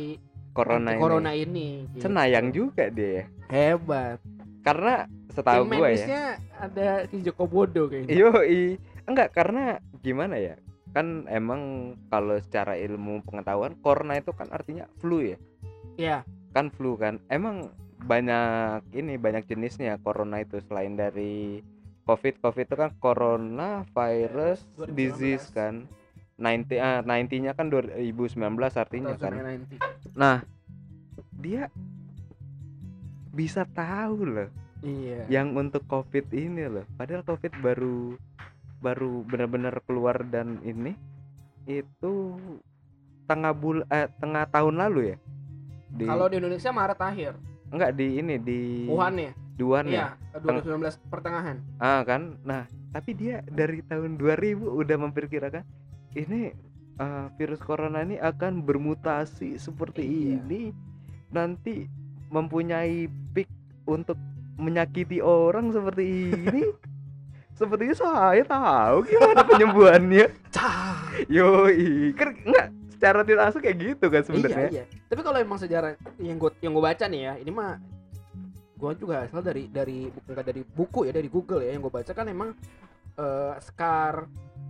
Speaker 2: corona
Speaker 1: anti
Speaker 2: ini
Speaker 1: corona ini. gitu.
Speaker 2: cenayang juga dia
Speaker 1: Hebat.
Speaker 2: karena setahu gue ya
Speaker 1: ada Ki Joko Bodo kayaknya.
Speaker 2: Yo, enggak karena gimana ya? kan emang kalau secara ilmu pengetahuan corona itu kan artinya flu ya
Speaker 1: Iya.
Speaker 2: kan flu kan emang banyak ini banyak jenisnya corona itu selain dari covid covid itu kan corona virus
Speaker 1: 2019.
Speaker 2: disease kan 90 ah 90 nya kan 2019 artinya kan
Speaker 1: 2090.
Speaker 2: nah dia bisa tahu loh
Speaker 1: Iya.
Speaker 2: yang untuk covid ini loh padahal covid baru baru benar-benar keluar dan ini itu tengah bul eh, tengah tahun lalu ya di
Speaker 1: Kalau di Indonesia Maret akhir.
Speaker 2: Enggak di ini di
Speaker 1: Wuhan ya?
Speaker 2: di Wuhan ya
Speaker 1: Iya, 2019 pertengahan.
Speaker 2: ah kan nah tapi dia dari tahun 2000 udah memperkirakan ini eh, virus corona ini akan bermutasi seperti
Speaker 1: Iya.
Speaker 2: ini nanti mempunyai peak untuk menyakiti orang seperti ini [laughs] sepertinya saya tahu gimana penyembuhannya yoi kan enggak secara tidak langsung kayak gitu kan sebenarnya.
Speaker 1: Iya, iya. Tapi kalau emang sejarah yang gue yang gue baca nih ya, ini mah gue juga asal dari dari bukan dari buku ya dari Google ya yang gue baca kan emang eh Scar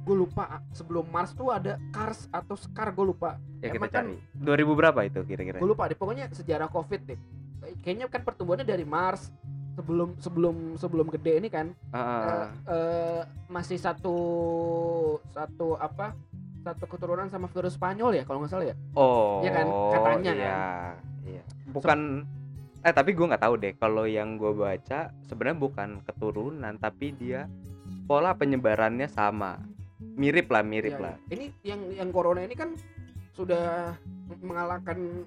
Speaker 1: gue lupa sebelum Mars tuh ada Cars atau Scar gue lupa.
Speaker 2: Ya kita
Speaker 1: Emang kan-
Speaker 2: cari 2000 berapa itu kira-kira?
Speaker 1: Gue lupa deh pokoknya sejarah covid deh. Kayaknya kan pertumbuhannya dari Mars sebelum sebelum sebelum gede ini kan eh,
Speaker 2: ah.
Speaker 1: eh, masih satu satu apa satu keturunan sama virus Spanyol ya kalau nggak salah ya
Speaker 2: Oh,
Speaker 1: Iya kan? Katanya
Speaker 2: iya,
Speaker 1: kan?
Speaker 2: Iya. Bukan eh tapi gua nggak tahu deh kalau yang gua baca sebenarnya bukan keturunan tapi dia pola penyebarannya sama. Mirip lah, mirip
Speaker 1: Iya,
Speaker 2: lah.
Speaker 1: iya. Ini yang yang corona ini kan sudah mengalahkan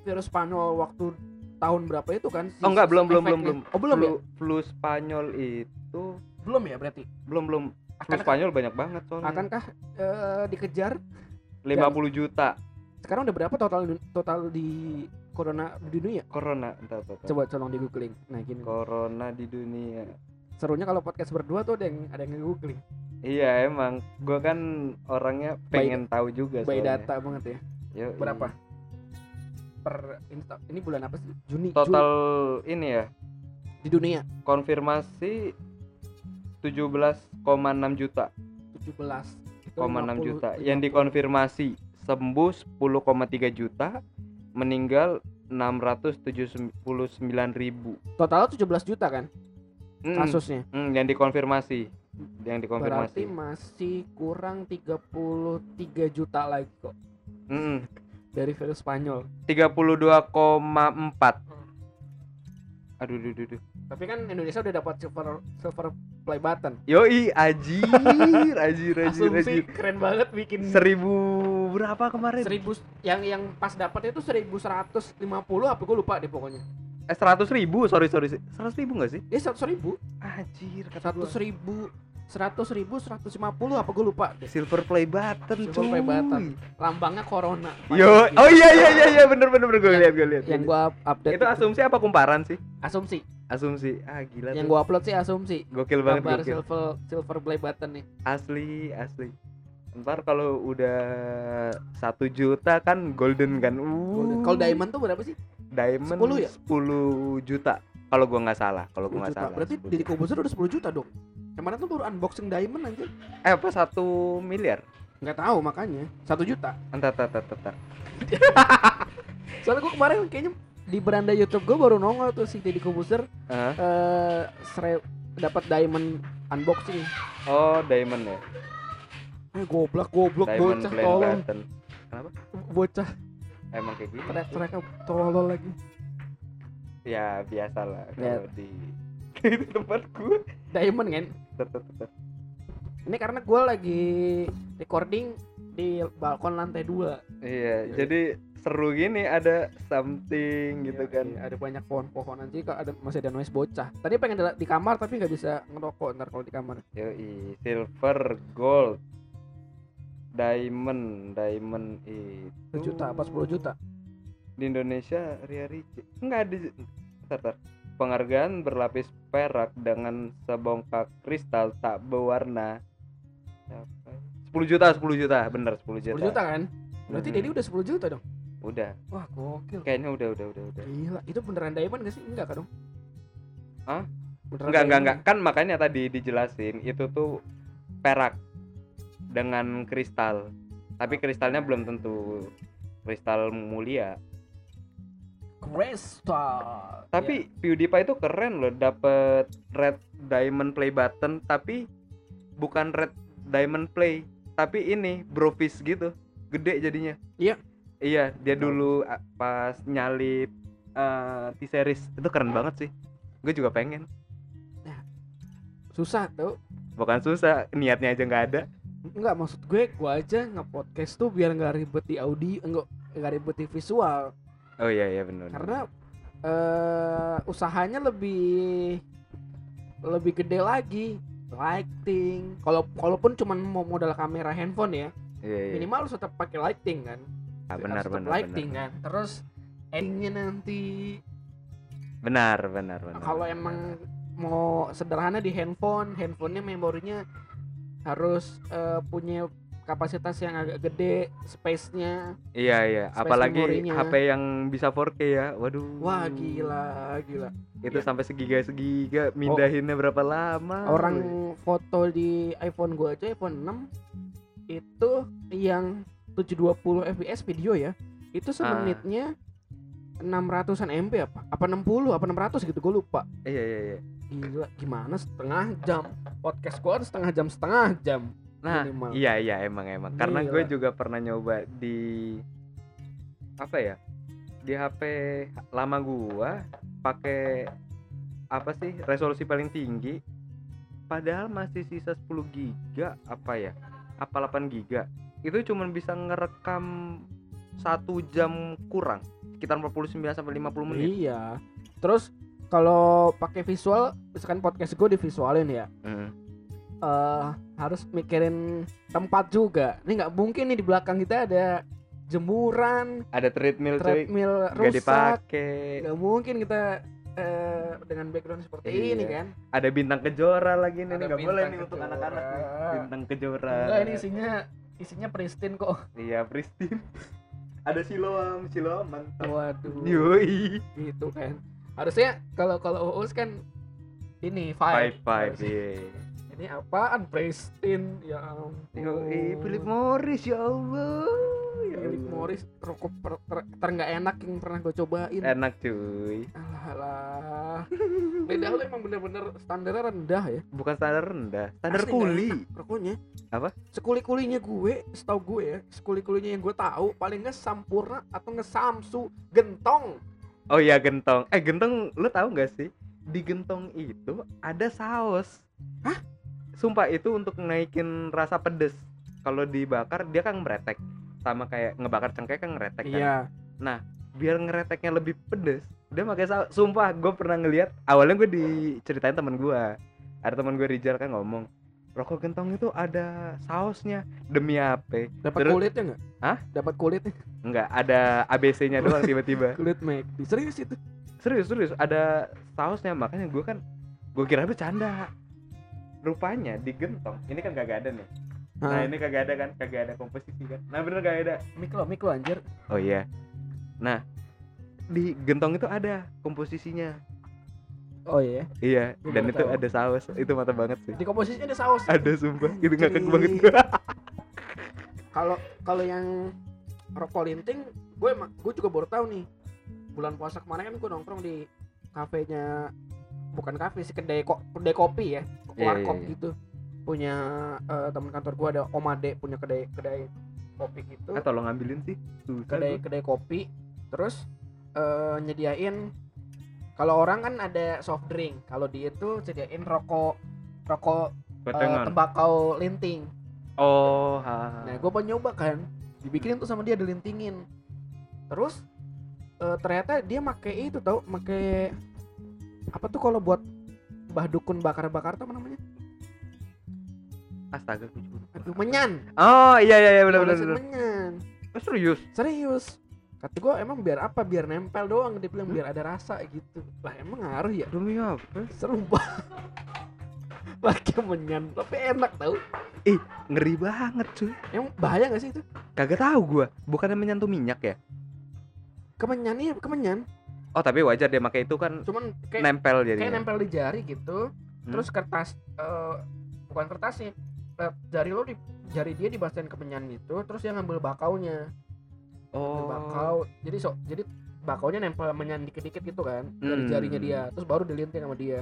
Speaker 1: virus Spanyol waktu tahun berapa itu kan? si-
Speaker 2: Oh enggak, belum belum belum belum.
Speaker 1: Oh belum
Speaker 2: flu,
Speaker 1: ya?
Speaker 2: Flu Spanyol itu
Speaker 1: Belum ya berarti.
Speaker 2: belum belum.
Speaker 1: Akan,
Speaker 2: Spanyol banyak banget soalnya.
Speaker 1: akankah eh, dikejar?
Speaker 2: 50 juta
Speaker 1: Sekarang udah berapa total total di corona di dunia?
Speaker 2: corona. Entar, entar, entar.
Speaker 1: Coba tolong di googling. Nah gini.
Speaker 2: Corona di dunia.
Speaker 1: Serunya kalau podcast berdua tuh ada yang ada yang googling.
Speaker 2: Iya emang, gua kan orangnya
Speaker 1: By-
Speaker 2: pengen tahu juga
Speaker 1: By
Speaker 2: soalnya.
Speaker 1: data banget ya.
Speaker 2: Yoi.
Speaker 1: Berapa? Per ini, ini bulan apa sih? Juni.
Speaker 2: Total ini ya,
Speaker 1: di dunia
Speaker 2: konfirmasi 17,6 juta.
Speaker 1: 17 Itu
Speaker 2: 0,6
Speaker 1: 50
Speaker 2: juta. yang dikonfirmasi sembuh 10,3 juta meninggal 679 ribu.
Speaker 1: Total 17 juta kan?
Speaker 2: Mm,
Speaker 1: kasusnya.
Speaker 2: mm, yang dikonfirmasi. Yang
Speaker 1: Berarti
Speaker 2: dikonfirmasi
Speaker 1: masih kurang 33 juta lagi kok.
Speaker 2: Mm,
Speaker 1: dari virus Spanyol.
Speaker 2: 32,4 aduh duh, duh, duh.
Speaker 1: Tapi kan Indonesia udah dapat silver silver play button.
Speaker 2: yoi ajir ajir ajir
Speaker 1: Asumsi
Speaker 2: ajir
Speaker 1: keren banget bikin
Speaker 2: seribu berapa kemarin
Speaker 1: seribu yang yang pas dapatnya itu 1150 apa gue lupa deh pokoknya.
Speaker 2: eh seratus ribu sorry sorry seratus ribu nggak sih
Speaker 1: Dia seratus ribu,
Speaker 2: gua.
Speaker 1: seratus ribu, seratus ribu, seratus lima puluh apa gue lupa deh.
Speaker 2: Silver play button,
Speaker 1: Silver play
Speaker 2: cuy.
Speaker 1: button. Lambangnya Corona.
Speaker 2: Yo, oh iya iya iya iya bener bener bener gue lihat gue lihat.
Speaker 1: Yang gua update
Speaker 2: itu asumsi apa kumparan sih?
Speaker 1: asumsi.
Speaker 2: Asumsi. Ah gila
Speaker 1: Yang gua upload sih asumsi.
Speaker 2: Gokil banget
Speaker 1: Gambar
Speaker 2: gokil.
Speaker 1: silver silver play button nih.
Speaker 2: Asli asli. Ntar kalau udah satu juta kan golden kan. Uh.
Speaker 1: Kalau diamond tuh berapa sih?
Speaker 2: diamond
Speaker 1: 10 ya?
Speaker 2: 10 juta. Kalau gua nggak salah, kalau
Speaker 1: 10
Speaker 2: gua nggak salah.
Speaker 1: Berarti
Speaker 2: 10
Speaker 1: Didi
Speaker 2: juta.
Speaker 1: Kobuzer udah 10 juta dong. Kemarin tuh baru unboxing diamond aja.
Speaker 2: Eh apa satu miliar?
Speaker 1: Nggak tahu makanya. Satu juta.
Speaker 2: Entar entar entar entar. [laughs]
Speaker 1: Soalnya gua kemarin kayaknya di beranda YouTube gua baru nongol tuh si Didi Kobuzer
Speaker 2: Hah?
Speaker 1: eh sere- dapat diamond unboxing.
Speaker 2: Oh, diamond ya.
Speaker 1: Eh goblok goblok
Speaker 2: Diamond
Speaker 1: bocah tolong.
Speaker 2: button.
Speaker 1: Bocah
Speaker 2: Emang kayak gitu.
Speaker 1: teriak-teriak tolol lagi.
Speaker 2: Ya biasalah
Speaker 1: Ya.
Speaker 2: kalau di [laughs] di tempat gue.
Speaker 1: Diamond kan. Ini karena gua lagi recording di balkon lantai 2
Speaker 2: Iya,
Speaker 1: Iya.
Speaker 2: jadi seru gini ada something gitu kan.
Speaker 1: Iya, ada banyak pohon-pohonan sih ada masih ada noise bocah. Tadi pengen di, di kamar tapi nggak bisa ngerokok ntar kalau di kamar.
Speaker 2: Yoi, silver, gold, diamond, diamond itu
Speaker 1: 1 juta apa 10 juta?
Speaker 2: di Indonesia Ria Rici. Enggak di Bentar, bentar. Penghargaan berlapis perak dengan sebongkah kristal tak berwarna. Siapa? 10 juta, 10 juta, bener 10 juta.
Speaker 1: 10 juta kan? Berarti
Speaker 2: Mhm.
Speaker 1: Dedi udah 10 juta dong.
Speaker 2: Udah,
Speaker 1: Wah, gokil.
Speaker 2: kayaknya udah, udah, udah, udah.
Speaker 1: Gila, itu beneran diamond gak sih? Enggak kan dong?
Speaker 2: Hah?
Speaker 1: Beneran
Speaker 2: Enggak, enggak, enggak. Kan makanya tadi dijelasin itu tuh perak. dengan kristal tapi kristalnya belum tentu kristal mulia
Speaker 1: Crystal.
Speaker 2: tapi PewDiePie itu keren loh dapet red diamond play button tapi bukan red diamond play tapi ini brofist gitu gede jadinya
Speaker 1: Iya.
Speaker 2: iya dia dulu pas nyalip eh, T-series itu keren banget sih gue juga pengen
Speaker 1: Ya. susah tuh.
Speaker 2: bukan susah niatnya aja nggak ada
Speaker 1: Enggak maksud gue, gue aja nge-podcast tuh biar nggak ribet di audio, enggak nggak ribet di visual.
Speaker 2: Oh iya iya benar
Speaker 1: Karena eh usahanya lebih lebih gede lagi. Lighting. Kalau kalaupun cuman mau modal kamera handphone ya,
Speaker 2: iya, iya.
Speaker 1: minimal harus tetap pakai lighting kan.
Speaker 2: Ah, benar benar
Speaker 1: lighting
Speaker 2: benar
Speaker 1: kan. Terus endingnya nanti
Speaker 2: benar benar benar
Speaker 1: kalau emang mau sederhana di handphone, handphonenya memorinya harus eh, punya kapasitas yang agak gede, space-nya.
Speaker 2: iya iya
Speaker 1: space
Speaker 2: apalagi
Speaker 1: memorinya.
Speaker 2: HP yang bisa 4K ya waduh
Speaker 1: Wah, gila, gila.
Speaker 2: itu
Speaker 1: Iya.
Speaker 2: sampai segiga segiga mindahinnya berapa lama
Speaker 1: Orang
Speaker 2: weh.
Speaker 1: foto di iPhone gua aja iPhone 6 itu yang 720 fps video ya. Itu
Speaker 2: Ah.
Speaker 1: semenitnya 600-an MB apa? Apa 60? Apa 600 gitu gue lupa.
Speaker 2: iya iya iya
Speaker 1: Gila, gimana setengah jam? Podcast gua kan setengah jam setengah jam.
Speaker 2: Nah
Speaker 1: Minimal.
Speaker 2: iya iya emang emang karena gue juga pernah nyoba di apa ya di HP lama gua pakai apa sih resolusi paling tinggi padahal masih sisa 10 giga apa ya apa 8 giga itu cuman bisa ngerekam satu jam kurang sekitar 49 sampai 50 menit
Speaker 1: Iya. Terus kalau pakai visual, misalkan podcast gue divisualin ya,
Speaker 2: Mm.
Speaker 1: Eh harus mikirin tempat juga. Ini nggak mungkin nih di belakang kita ada jemuran,
Speaker 2: ada treadmill cuy
Speaker 1: treadmill
Speaker 2: nggak
Speaker 1: rusak.
Speaker 2: dipakai
Speaker 1: Nggak mungkin kita eh, dengan background seperti
Speaker 2: Iya.
Speaker 1: ini kan.
Speaker 2: ada bintang kejora lagi nih nggak boleh nih untuk anak-anak bintang kejora
Speaker 1: Enggak ini isinya isinya pristine kok.
Speaker 2: iya Pristin [laughs] ada siloam siloam mantap
Speaker 1: Waduh.
Speaker 2: yoi
Speaker 1: Gitu kan. Harusnya kalau kalau Uus kan ini five.
Speaker 2: five five iya
Speaker 1: Ini apaan pristine ya ampun.
Speaker 2: yoi Philip Morris ya Allah ya
Speaker 1: Philip
Speaker 2: Allah.
Speaker 1: Morris rokok per, ter, ter nggak enak yang pernah gue cobain.
Speaker 2: enak cuy
Speaker 1: Alah, alah. Lidah lu emang bener-bener standarnya rendah ya.
Speaker 2: bukan standar rendah standar
Speaker 1: Asli
Speaker 2: kuli
Speaker 1: Rokoknya.
Speaker 2: Apa?
Speaker 1: Sekuli-kulinya gue, setahu gue ya, sekuli-kulinya yang gue tahu paling nggak sampurna atau nggak samsu gentong.
Speaker 2: oh iya gentong eh gentong lu tahu nggak sih di gentong itu ada saus
Speaker 1: Hah?
Speaker 2: Sumpah itu untuk naikin rasa pedes kalau dibakar dia kan meretek sama kayak ngebakar cengkeh kan ngeretek kan
Speaker 1: Iya.
Speaker 2: biar ngereteknya lebih pedes dia pakai saus sumpah gue pernah ngeliat awalnya gue diceritain teman gue ada teman gue Rizal kan ngomong rokok gentong itu ada sausnya demi apa
Speaker 1: Dapat
Speaker 2: Terus-
Speaker 1: kulitnya nggak?
Speaker 2: Hah?
Speaker 1: Dapat kulitnya.
Speaker 2: enggak ada ABC-nya doang [laughs] tiba-tiba
Speaker 1: Kulit McD. Serius itu.
Speaker 2: serius serius ada sausnya makanya gue kan gue kira bercanda rupanya di gentong ini kan kagak ada nih nah
Speaker 1: Hah?
Speaker 2: ini kagak ada kan kagak ada komposisi kan nah bener kagak ada
Speaker 1: Mik lo, mik lo anjir.
Speaker 2: oh iya nah di gentong itu ada komposisinya
Speaker 1: Oh iya.
Speaker 2: Iya,
Speaker 1: Gua
Speaker 2: dan itu
Speaker 1: tahu.
Speaker 2: ada saus. Itu mata banget sih.
Speaker 1: Di komposisinya ada saus.
Speaker 2: Ada sumpah. Itu ngakak banget gua. [laughs]
Speaker 1: Kalau kalau yang rokok linting, gue emang gue juga baru tahu nih. Bulan puasa kemarin kan gue nongkrong di kafenya bukan kafe sih kedai kok kedai kopi ya, warkop
Speaker 2: iya, iya.
Speaker 1: gitu. Punya eh, teman kantor gue ada Om Ade punya kedai kedai kopi gitu.
Speaker 2: Ah, tolong ambilin sih. Susah
Speaker 1: kedai
Speaker 2: gua.
Speaker 1: kedai kopi terus eh, nyediain kalau orang kan ada soft drink kalau dia tuh sediain rokok rokok eh,
Speaker 2: Batengan.
Speaker 1: tembakau linting
Speaker 2: Oh, ha.
Speaker 1: nah gue mau nyoba kan dibikinin tuh sama dia dilintingin terus eh, ternyata dia make itu tau make apa tuh kalau buat mbah dukun bakar-bakar apa namanya?
Speaker 2: Astaga, juga
Speaker 1: aduh menyan.
Speaker 2: Oh, iya iya iya benar benar.
Speaker 1: Menyan.
Speaker 2: Oh, serius.
Speaker 1: serius. Kata gue emang biar apa? Biar nempel doang. Dia bilang biar ada rasa gitu. Lah emang ngaruh ya?
Speaker 2: Demi apa?
Speaker 1: seru [laughs] banget pakai menyan tapi enak tau.
Speaker 2: Ngeri banget, cuy.
Speaker 1: emang bahaya gak sih itu?
Speaker 2: Kagak tahu gua. Bukannya menyentuh minyak ya?
Speaker 1: kemenyan iya kemenyan
Speaker 2: Oh, tapi wajar dia pakai itu kan
Speaker 1: cuman kayak
Speaker 2: nempel
Speaker 1: kayak
Speaker 2: jadinya.
Speaker 1: nempel di jari gitu
Speaker 2: Hmm.
Speaker 1: terus kertas eh, bukan kertas sih eh, jari lo di jari dia dibasahin kemenyan gitu terus dia ngambil bakaunya
Speaker 2: oh
Speaker 1: bakau jadi so jadi bakaunya nempel menyan dikit-dikit gitu kan dari
Speaker 2: Hmm.
Speaker 1: jarinya dia terus baru dilinting sama dia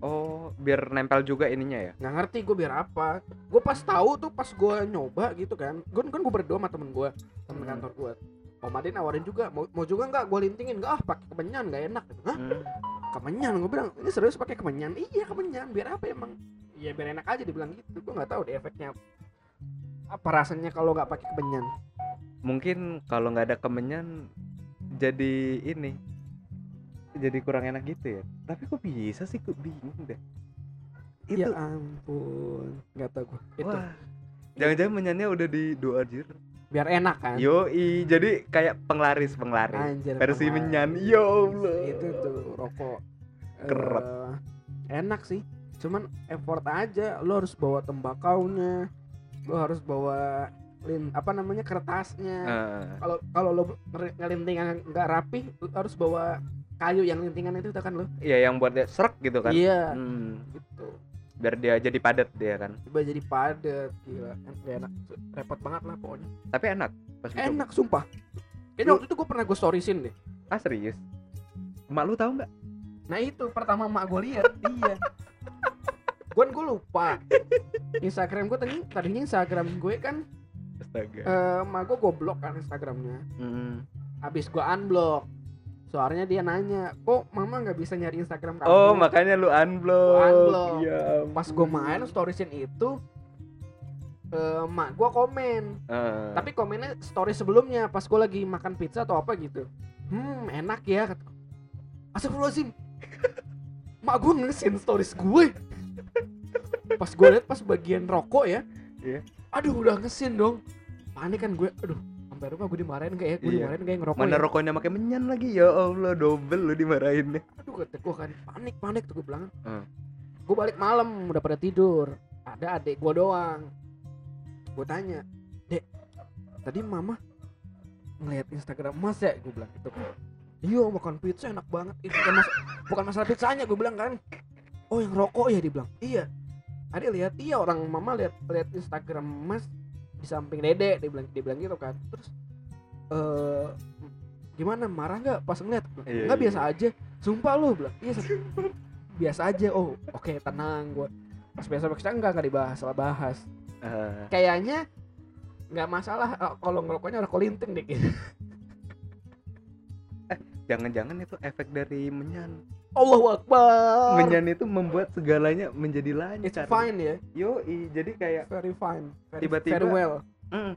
Speaker 2: oh biar nempel juga ininya ya
Speaker 1: nggak ngerti gue biar apa gue pas tahu tuh pas gue nyoba gitu kan gue kan gue berdua sama temen gue temen
Speaker 2: Hmm.
Speaker 1: kantor gue Om Adin nawarin juga mau, mau juga nggak gue lintingin? Nggak ah pakai kemenyan nggak enak. Gitu. Hah?
Speaker 2: Hmm.
Speaker 1: kemenyan? Gue bilang ini serius pakai kemenyan? Iya kemenyan. Biar apa emang? Iya biar enak aja dibilang gitu. Gue nggak tahu deh efeknya. Apa rasanya kalau nggak pakai kemenyan?
Speaker 2: Mungkin kalau nggak ada kemenyan jadi ini jadi kurang enak gitu ya. Tapi kok bisa sih? Kok bingung deh. Itu
Speaker 1: ya ampun. Nggak tahu gue itu.
Speaker 2: Wah jangan-jangan menyannya udah di doa jir
Speaker 1: biar enak kan?
Speaker 2: Yoi jadi kayak penglaris penglaris
Speaker 1: Anjir,
Speaker 2: versi menyan. Ya Allah.
Speaker 1: Itu tuh rokok.
Speaker 2: Kerap.
Speaker 1: Eh, enak sih. Cuman effort aja. Lo harus bawa tembakaunya. Lo harus bawa lin apa namanya kertasnya. Kalau kalau lo ngelintingan nggak rapi lo harus bawa kayu yang lintingan itu kan lo?
Speaker 2: Iya yang buat dia serak gitu kan?
Speaker 1: Iya.
Speaker 2: Hmm,
Speaker 1: gitu
Speaker 2: biar dia jadi padat dia kan
Speaker 1: tiba jadi padat gila gak enak repot banget lah pokoknya
Speaker 2: tapi enak pas
Speaker 1: enak sumpah kayaknya
Speaker 2: Lu-
Speaker 1: waktu itu gue pernah gue storiesin deh
Speaker 2: ah serius mak lu tahu nggak
Speaker 1: Nah itu pertama mak gue lihat [laughs] iya. Gue gue lupa. Instagram gue tadi tadinya Instagram gue kan
Speaker 2: astaga
Speaker 1: eh mak gue gue blok kan Instagramnya.
Speaker 2: Hmm.
Speaker 1: Habis gue unblock. Soalnya dia nanya, kok mama nggak bisa nyari Instagram kamu?
Speaker 2: oh makanya lu unblock
Speaker 1: unblock.
Speaker 2: Iya
Speaker 1: Pas gue main storiesin itu, eh mak gue komen.
Speaker 2: Eh,
Speaker 1: Tapi komennya story sebelumnya pas gue lagi makan pizza atau apa gitu. Hmm enak ya. kata- Astagfirullahaladzim. [laughs] mak gue ngesin stories gue. Pas gue liat pas bagian rokok ya.
Speaker 2: Iya.
Speaker 1: Aduh udah ngesin dong. Panik kan gue. Aduh sampai rumah gue dimarahin kayak ya gue
Speaker 2: Iya.
Speaker 1: dimarahin kayak ngerokok
Speaker 2: mana
Speaker 1: ya.
Speaker 2: rokoknya pakai menyan lagi ya Allah double lu dimarahinnya
Speaker 1: Aduh kata gue kan panik panik tuh gue bilang.
Speaker 2: Hmm.
Speaker 1: Gue balik malam udah pada tidur. Ada adik gue doang. Gue tanya, dek tadi mama ngeliat Instagram mas ya gue bilang gitu kan iya makan pizza enak banget itu bukan, mas- bukan masalah pizzanya gue bilang kan oh yang rokok ya dibilang iya adik lihat iya orang mama lihat lihat Instagram mas di samping dede dia bilang dia bilang gitu kan terus eh gimana marah nggak pas ngeliat
Speaker 2: Iya,
Speaker 1: nggak
Speaker 2: iya.
Speaker 1: biasa aja sumpah lu bilang iya Sat." biasa aja oh oke tenang gue pas biasa biasa enggak nggak dibahas salah bahas
Speaker 2: Eh,
Speaker 1: kayaknya nggak masalah eh, kalau ngerokoknya rokok linting deh kayaknya.
Speaker 2: jangan-jangan itu efek dari menyan
Speaker 1: Allahu Akbar.
Speaker 2: Menyan itu membuat segalanya menjadi
Speaker 1: it's
Speaker 2: lancar
Speaker 1: fine ya.
Speaker 2: Yoi jadi kayak
Speaker 1: very fine.
Speaker 2: Tiba-tiba-
Speaker 1: very well.
Speaker 2: mm,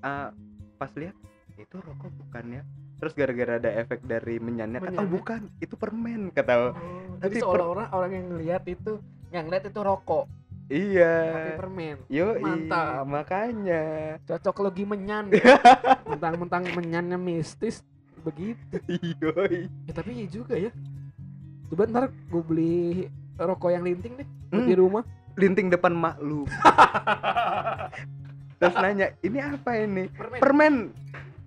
Speaker 2: ah, pas lihat itu rokok bukan ya terus gara-gara ada efek dari menyannya kata oh bukan? Itu permen kata
Speaker 1: Oh,
Speaker 2: Tapi
Speaker 1: seolah-olah orang yang ngeliat itu yang ngeliat itu rokok.
Speaker 2: Iya.
Speaker 1: Permen.
Speaker 2: Yoi
Speaker 1: Mantap.
Speaker 2: makanya.
Speaker 1: Cocok logi menyan. [laughs] Mentang-mentang menyannya mistis begitu.
Speaker 2: Yoi.
Speaker 1: Ya, tapi iya juga ya coba ntar gue beli rokok yang linting deh
Speaker 2: Hmm.
Speaker 1: di rumah.
Speaker 2: Linting depan mak lu. [laughs] Terus nanya ini apa ini?
Speaker 1: Permen.
Speaker 2: Permen.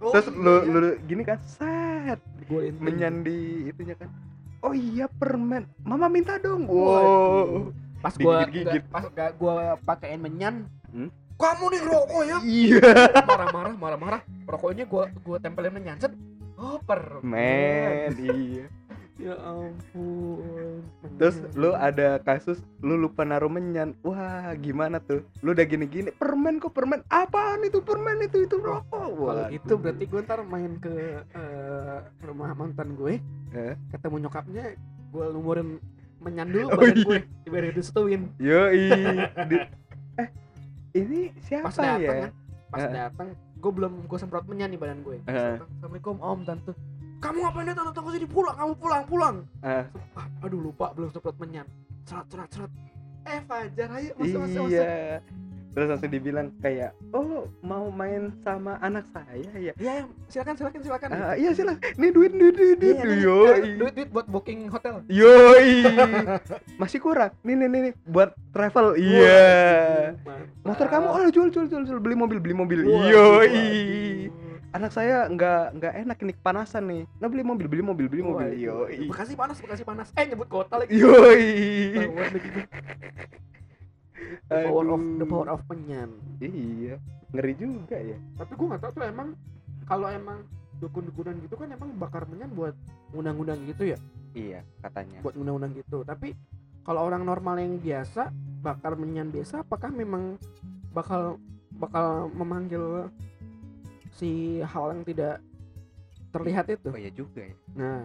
Speaker 1: Oh,
Speaker 2: terus
Speaker 1: iya,
Speaker 2: lu
Speaker 1: iya.
Speaker 2: lu gini kan set.
Speaker 1: Gua linting.
Speaker 2: menyan di itunya kan. Oh iya permen. Mama minta dong. Wow.
Speaker 1: Pas gua
Speaker 2: Digigit-gigit.
Speaker 1: nggak- pas gak gua pakein menyan
Speaker 2: Hmm?
Speaker 1: kamu nih rokok ya?
Speaker 2: Iya.
Speaker 1: Marah-marah marah-marah. Rokoknya gua gua tempelin menyan set. Oh permen.
Speaker 2: Men iya
Speaker 1: ya ampun.
Speaker 2: Terus lu ada kasus lu lupa naruh menyan. Wah gimana tuh? Lu udah gini-gini permen kok permen? Apaan itu? Permen itu itu rokok.
Speaker 1: Kalau gitu berarti gue ntar main ke eh, rumah mantan gue.
Speaker 2: Eh?
Speaker 1: ketemu nyokapnya gue lumurin menyan dulu
Speaker 2: Oh,
Speaker 1: badan
Speaker 2: iya.
Speaker 1: gue biar disetuin.
Speaker 2: Yoi. [laughs] Di- eh ini siapa
Speaker 1: pas datang
Speaker 2: ya?
Speaker 1: kan pas
Speaker 2: Eh.
Speaker 1: datang gue belum gue semprot menyan di badan gue. Datang, assalamualaikum om tante kamu ngapain datang datang ke sini? Pulang kamu pulang pulang.
Speaker 2: Eh,
Speaker 1: ah, aduh lupa belum semprot menyan. Serat serat serat. Eh Fajar ayo masuk masuk masuk.
Speaker 2: Iya. Terus langsung dibilang kayak oh mau main sama anak saya ya?
Speaker 1: Ya silakan silakan silakan.
Speaker 2: Ah, iya lah ini duit duit duit duit
Speaker 1: Iya, eh, duit duit buat booking hotel.
Speaker 2: Yoi. [laughs] Masih kurang. Nih nih nih, nih, buat travel. Iya.
Speaker 1: Mantap.
Speaker 2: motor kamu oh jual jual jual jual. Beli mobil beli mobil.
Speaker 1: Waduh.
Speaker 2: Anak saya nggak nggak enak ini kepanasan nih nah beli mobil beli mobil beli mobil
Speaker 1: Waduh.
Speaker 2: yoi
Speaker 1: Bekasi panas, Bekasi panas. Eh nyebut kota lagi. gue. the power of the power of menyan
Speaker 2: Iya, ngeri juga ya.
Speaker 1: tapi gue nggak tahu tuh emang kalau emang dukun-dukunan gitu kan emang bakar menyan buat undang-undang gitu ya
Speaker 2: Iya, katanya.
Speaker 1: buat undang-undang gitu tapi kalau orang normal yang biasa bakar menyan biasa apakah memang bakal bakal memanggil si hal yang tidak terlihat itu
Speaker 2: Oh iya juga ya.
Speaker 1: nah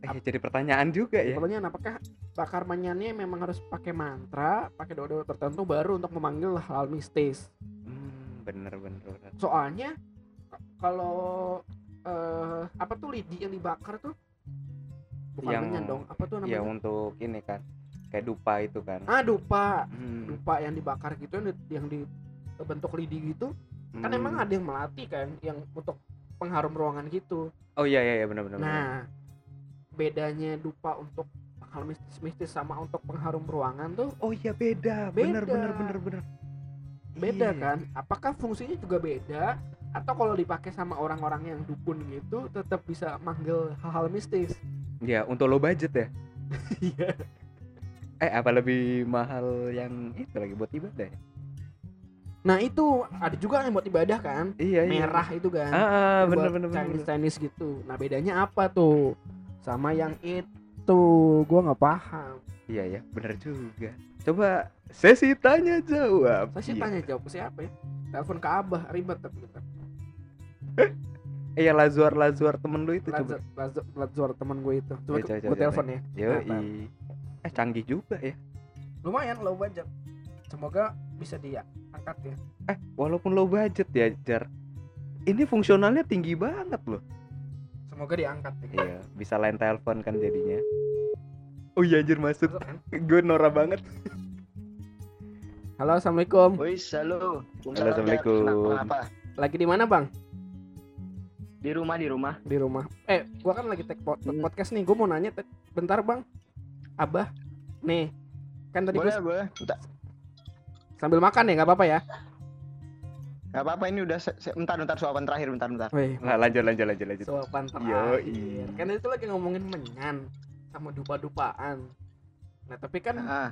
Speaker 2: Eh, jadi pertanyaan juga ya.
Speaker 1: pertanyaan apakah bakar menyannya memang harus pakai mantra pakai doa-doa tertentu baru untuk memanggil hal mistis
Speaker 2: Hmm, bener bener bener.
Speaker 1: soalnya kalau eh, apa tuh lidi yang dibakar tuh bukan
Speaker 2: Yang-
Speaker 1: menyan dong apa tuh namanya
Speaker 2: Ya untuk ini kan, kayak dupa itu kan.
Speaker 1: ah dupa
Speaker 2: Hmm,
Speaker 1: dupa yang dibakar gitu yang, di- yang dibentuk lidi gitu kan
Speaker 2: hmm.
Speaker 1: emang ada yang melatih kan yang untuk pengharum ruangan gitu
Speaker 2: Oh iya iya iya benar benar. benar.
Speaker 1: nah bedanya dupa untuk hal mistis-mistis sama untuk pengharum ruangan tuh
Speaker 2: Oh iya beda. Bener
Speaker 1: Beda.
Speaker 2: bener bener bener.
Speaker 1: beda
Speaker 2: Iya.
Speaker 1: kan apakah fungsinya juga beda atau kalau dipakai sama orang-orang yang dukun gitu tetap bisa manggil hal-hal mistis
Speaker 2: Ya untuk low budget ya. [laughs]
Speaker 1: iya
Speaker 2: Eh apa lebih mahal yang itu lagi buat ibadah ya?
Speaker 1: Nah itu ada juga yang buat ibadah kan
Speaker 2: Iya iya.
Speaker 1: merah itu kan
Speaker 2: Ah, ah bener
Speaker 1: buat
Speaker 2: bener.
Speaker 1: Chinese
Speaker 2: bener.
Speaker 1: Chinese gitu nah bedanya apa tuh sama yang itu gua nggak paham
Speaker 2: Iya ya, bener juga. Coba sesi tanya jawab.
Speaker 1: saya sih
Speaker 2: Iya.
Speaker 1: tanya jawab siapa ya telepon ke abah ribet tapi
Speaker 2: Eh ya Lazuar Lazuar temen lu itu coba.
Speaker 1: Lazar, Lazar, Lazar teman gue itu coba
Speaker 2: Ya, coba,
Speaker 1: gue
Speaker 2: coba,
Speaker 1: telepon ya
Speaker 2: Yo Eh canggih juga ya.
Speaker 1: lumayan low budget semoga bisa diangkat ya
Speaker 2: Eh walaupun low budget ya Jar. Ini fungsionalnya tinggi banget loh.
Speaker 1: semoga diangkat ya.
Speaker 2: Iya, bisa line telepon kan jadinya. Oh iya anjir masuk.
Speaker 1: Masuk kan?
Speaker 2: Gue norak banget.
Speaker 1: halo assalamualaikum
Speaker 3: Woi, halo.
Speaker 2: Halo, Assalamualaikum.
Speaker 3: Kenapa?
Speaker 1: lagi di mana bang
Speaker 3: Di rumah, di rumah.
Speaker 1: di rumah eh gua kan lagi take pod-
Speaker 3: Hmm.
Speaker 1: podcast nih gua mau nanya te- bentar bang abah nih kan tadi
Speaker 3: Boleh,
Speaker 1: gua
Speaker 3: boleh.
Speaker 1: Sambil makan ya nggak apa-apa ya
Speaker 3: Gak apa-apa ini udah se- se- bentar bentar suapan terakhir bentar bentar.
Speaker 1: Wih,
Speaker 2: Lah lanjut lanjut lanjut lanjut.
Speaker 1: suapan
Speaker 2: Yoi.
Speaker 1: terakhir kan itu lagi ngomongin menyan sama dupa-dupaan nah tapi kan
Speaker 3: Ah,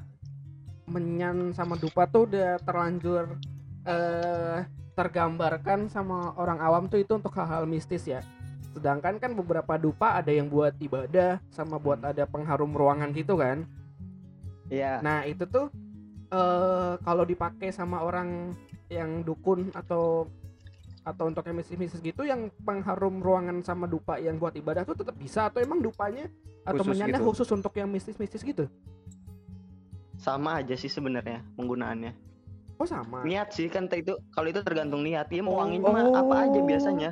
Speaker 1: menyan sama dupa tuh udah terlanjur eh tergambarkan sama orang awam tuh itu untuk hal-hal mistis ya. Sedangkan kan beberapa dupa ada yang buat ibadah sama buat ada pengharum ruangan gitu kan.
Speaker 3: iya.
Speaker 1: Nah, itu tuh eh kalau dipakai sama orang yang dukun atau atau untuk yang mistis-mistis gitu yang pengharum ruangan sama dupa yang buat ibadah tuh tetap bisa atau emang dupanya atau
Speaker 2: Khusus
Speaker 1: menyannya
Speaker 2: gitu.
Speaker 1: khusus untuk yang mistis-mistis gitu?
Speaker 3: Sama aja sih sebenarnya penggunaannya.
Speaker 1: Oh sama.
Speaker 3: Niat sih kan itu kalau itu tergantung niat. Dia mau
Speaker 1: Oh.
Speaker 3: wanginya mah apa aja biasanya.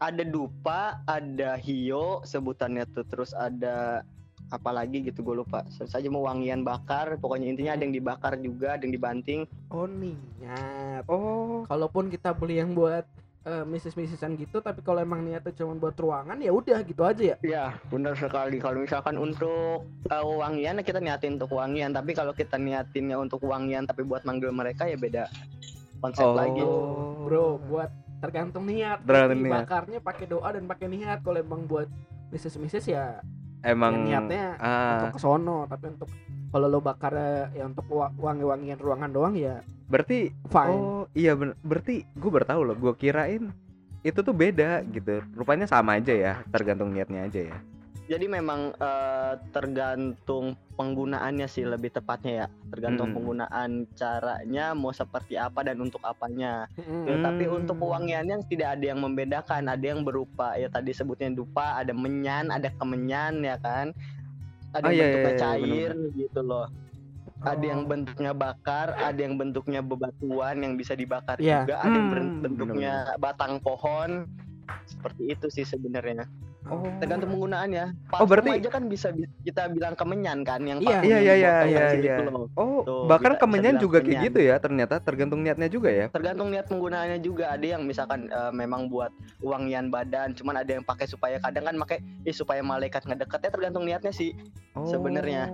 Speaker 3: Ada dupa, ada hio sebutannya tuh terus ada apalagi gitu gue lupa. Saja mau wangian bakar, pokoknya intinya ada yang dibakar juga, ada yang dibanting.
Speaker 1: Oh niat.
Speaker 2: Oh,
Speaker 1: kalaupun kita beli yang buat eh, misis-misisan gitu tapi kalau emang niatnya cuma buat ruangan ya udah gitu aja ya
Speaker 3: Ya, benar sekali. Kalau misalkan untuk uh, wangian kita niatin untuk wangian, tapi kalau kita niatinnya untuk wangian tapi buat manggil mereka ya beda konsep
Speaker 2: Oh.
Speaker 3: lagi.
Speaker 1: bro buat tergantung niat
Speaker 2: Tergantung
Speaker 1: Jadi
Speaker 2: niat.
Speaker 1: bakarnya pakai doa dan pakai niat kalau emang buat misis-misis ya,
Speaker 2: emang
Speaker 1: ya niatnya
Speaker 2: ah,
Speaker 1: untuk kesono tapi untuk kalau lo bakar ya untuk wa- wangi-wangian ruangan doang ya
Speaker 2: berarti
Speaker 1: fine.
Speaker 2: oh iya bener berarti gue baru tahu loh gue kirain itu tuh beda gitu. Rupanya sama aja ya tergantung niatnya aja ya
Speaker 3: Jadi memang eh, tergantung penggunaannya sih lebih tepatnya ya. Tergantung
Speaker 2: Mm.
Speaker 3: penggunaan caranya mau seperti apa dan untuk apanya.
Speaker 1: Mm-mm.
Speaker 3: Ya, Tapi
Speaker 2: Hmm.
Speaker 3: untuk wangiannya tidak ada yang membedakan. Ada yang berupa ya tadi sebutnya dupa, ada menyan, ada kemenyan ya kan.
Speaker 2: Oh,
Speaker 3: Ada yang
Speaker 2: iya,
Speaker 3: bentuknya
Speaker 2: iya, iya,
Speaker 3: cair gitu loh. Ada yang
Speaker 1: Oh.
Speaker 3: bentuknya bakar, ada yang bentuknya bebatuan yang bisa dibakar
Speaker 1: Iya.
Speaker 3: juga, ada yang
Speaker 2: Hmm,
Speaker 3: bentuknya batang pohon. Seperti itu sih sebenarnya.
Speaker 2: Oh
Speaker 3: Tergantung penggunaannya.
Speaker 2: Oh, berarti-
Speaker 3: aja kan bisa bi- kita bilang kemenyan kan yang
Speaker 1: Iya.
Speaker 2: Iya, iya, iya, iya, iya. oh
Speaker 3: Tuh,
Speaker 2: bahkan
Speaker 3: bisa- bisa
Speaker 2: kemenyan
Speaker 3: bilang
Speaker 2: juga kayak
Speaker 3: kemenyan.
Speaker 2: gitu ya ternyata tergantung niatnya juga ya
Speaker 3: Tergantung niat penggunaannya juga. Ada yang misalkan eh, memang buat wangian badan, cuman ada yang pakai supaya kadang kan pakai eh supaya malaikat ngedeket ya tergantung niatnya sih.
Speaker 2: oh.
Speaker 3: Sebenarnya.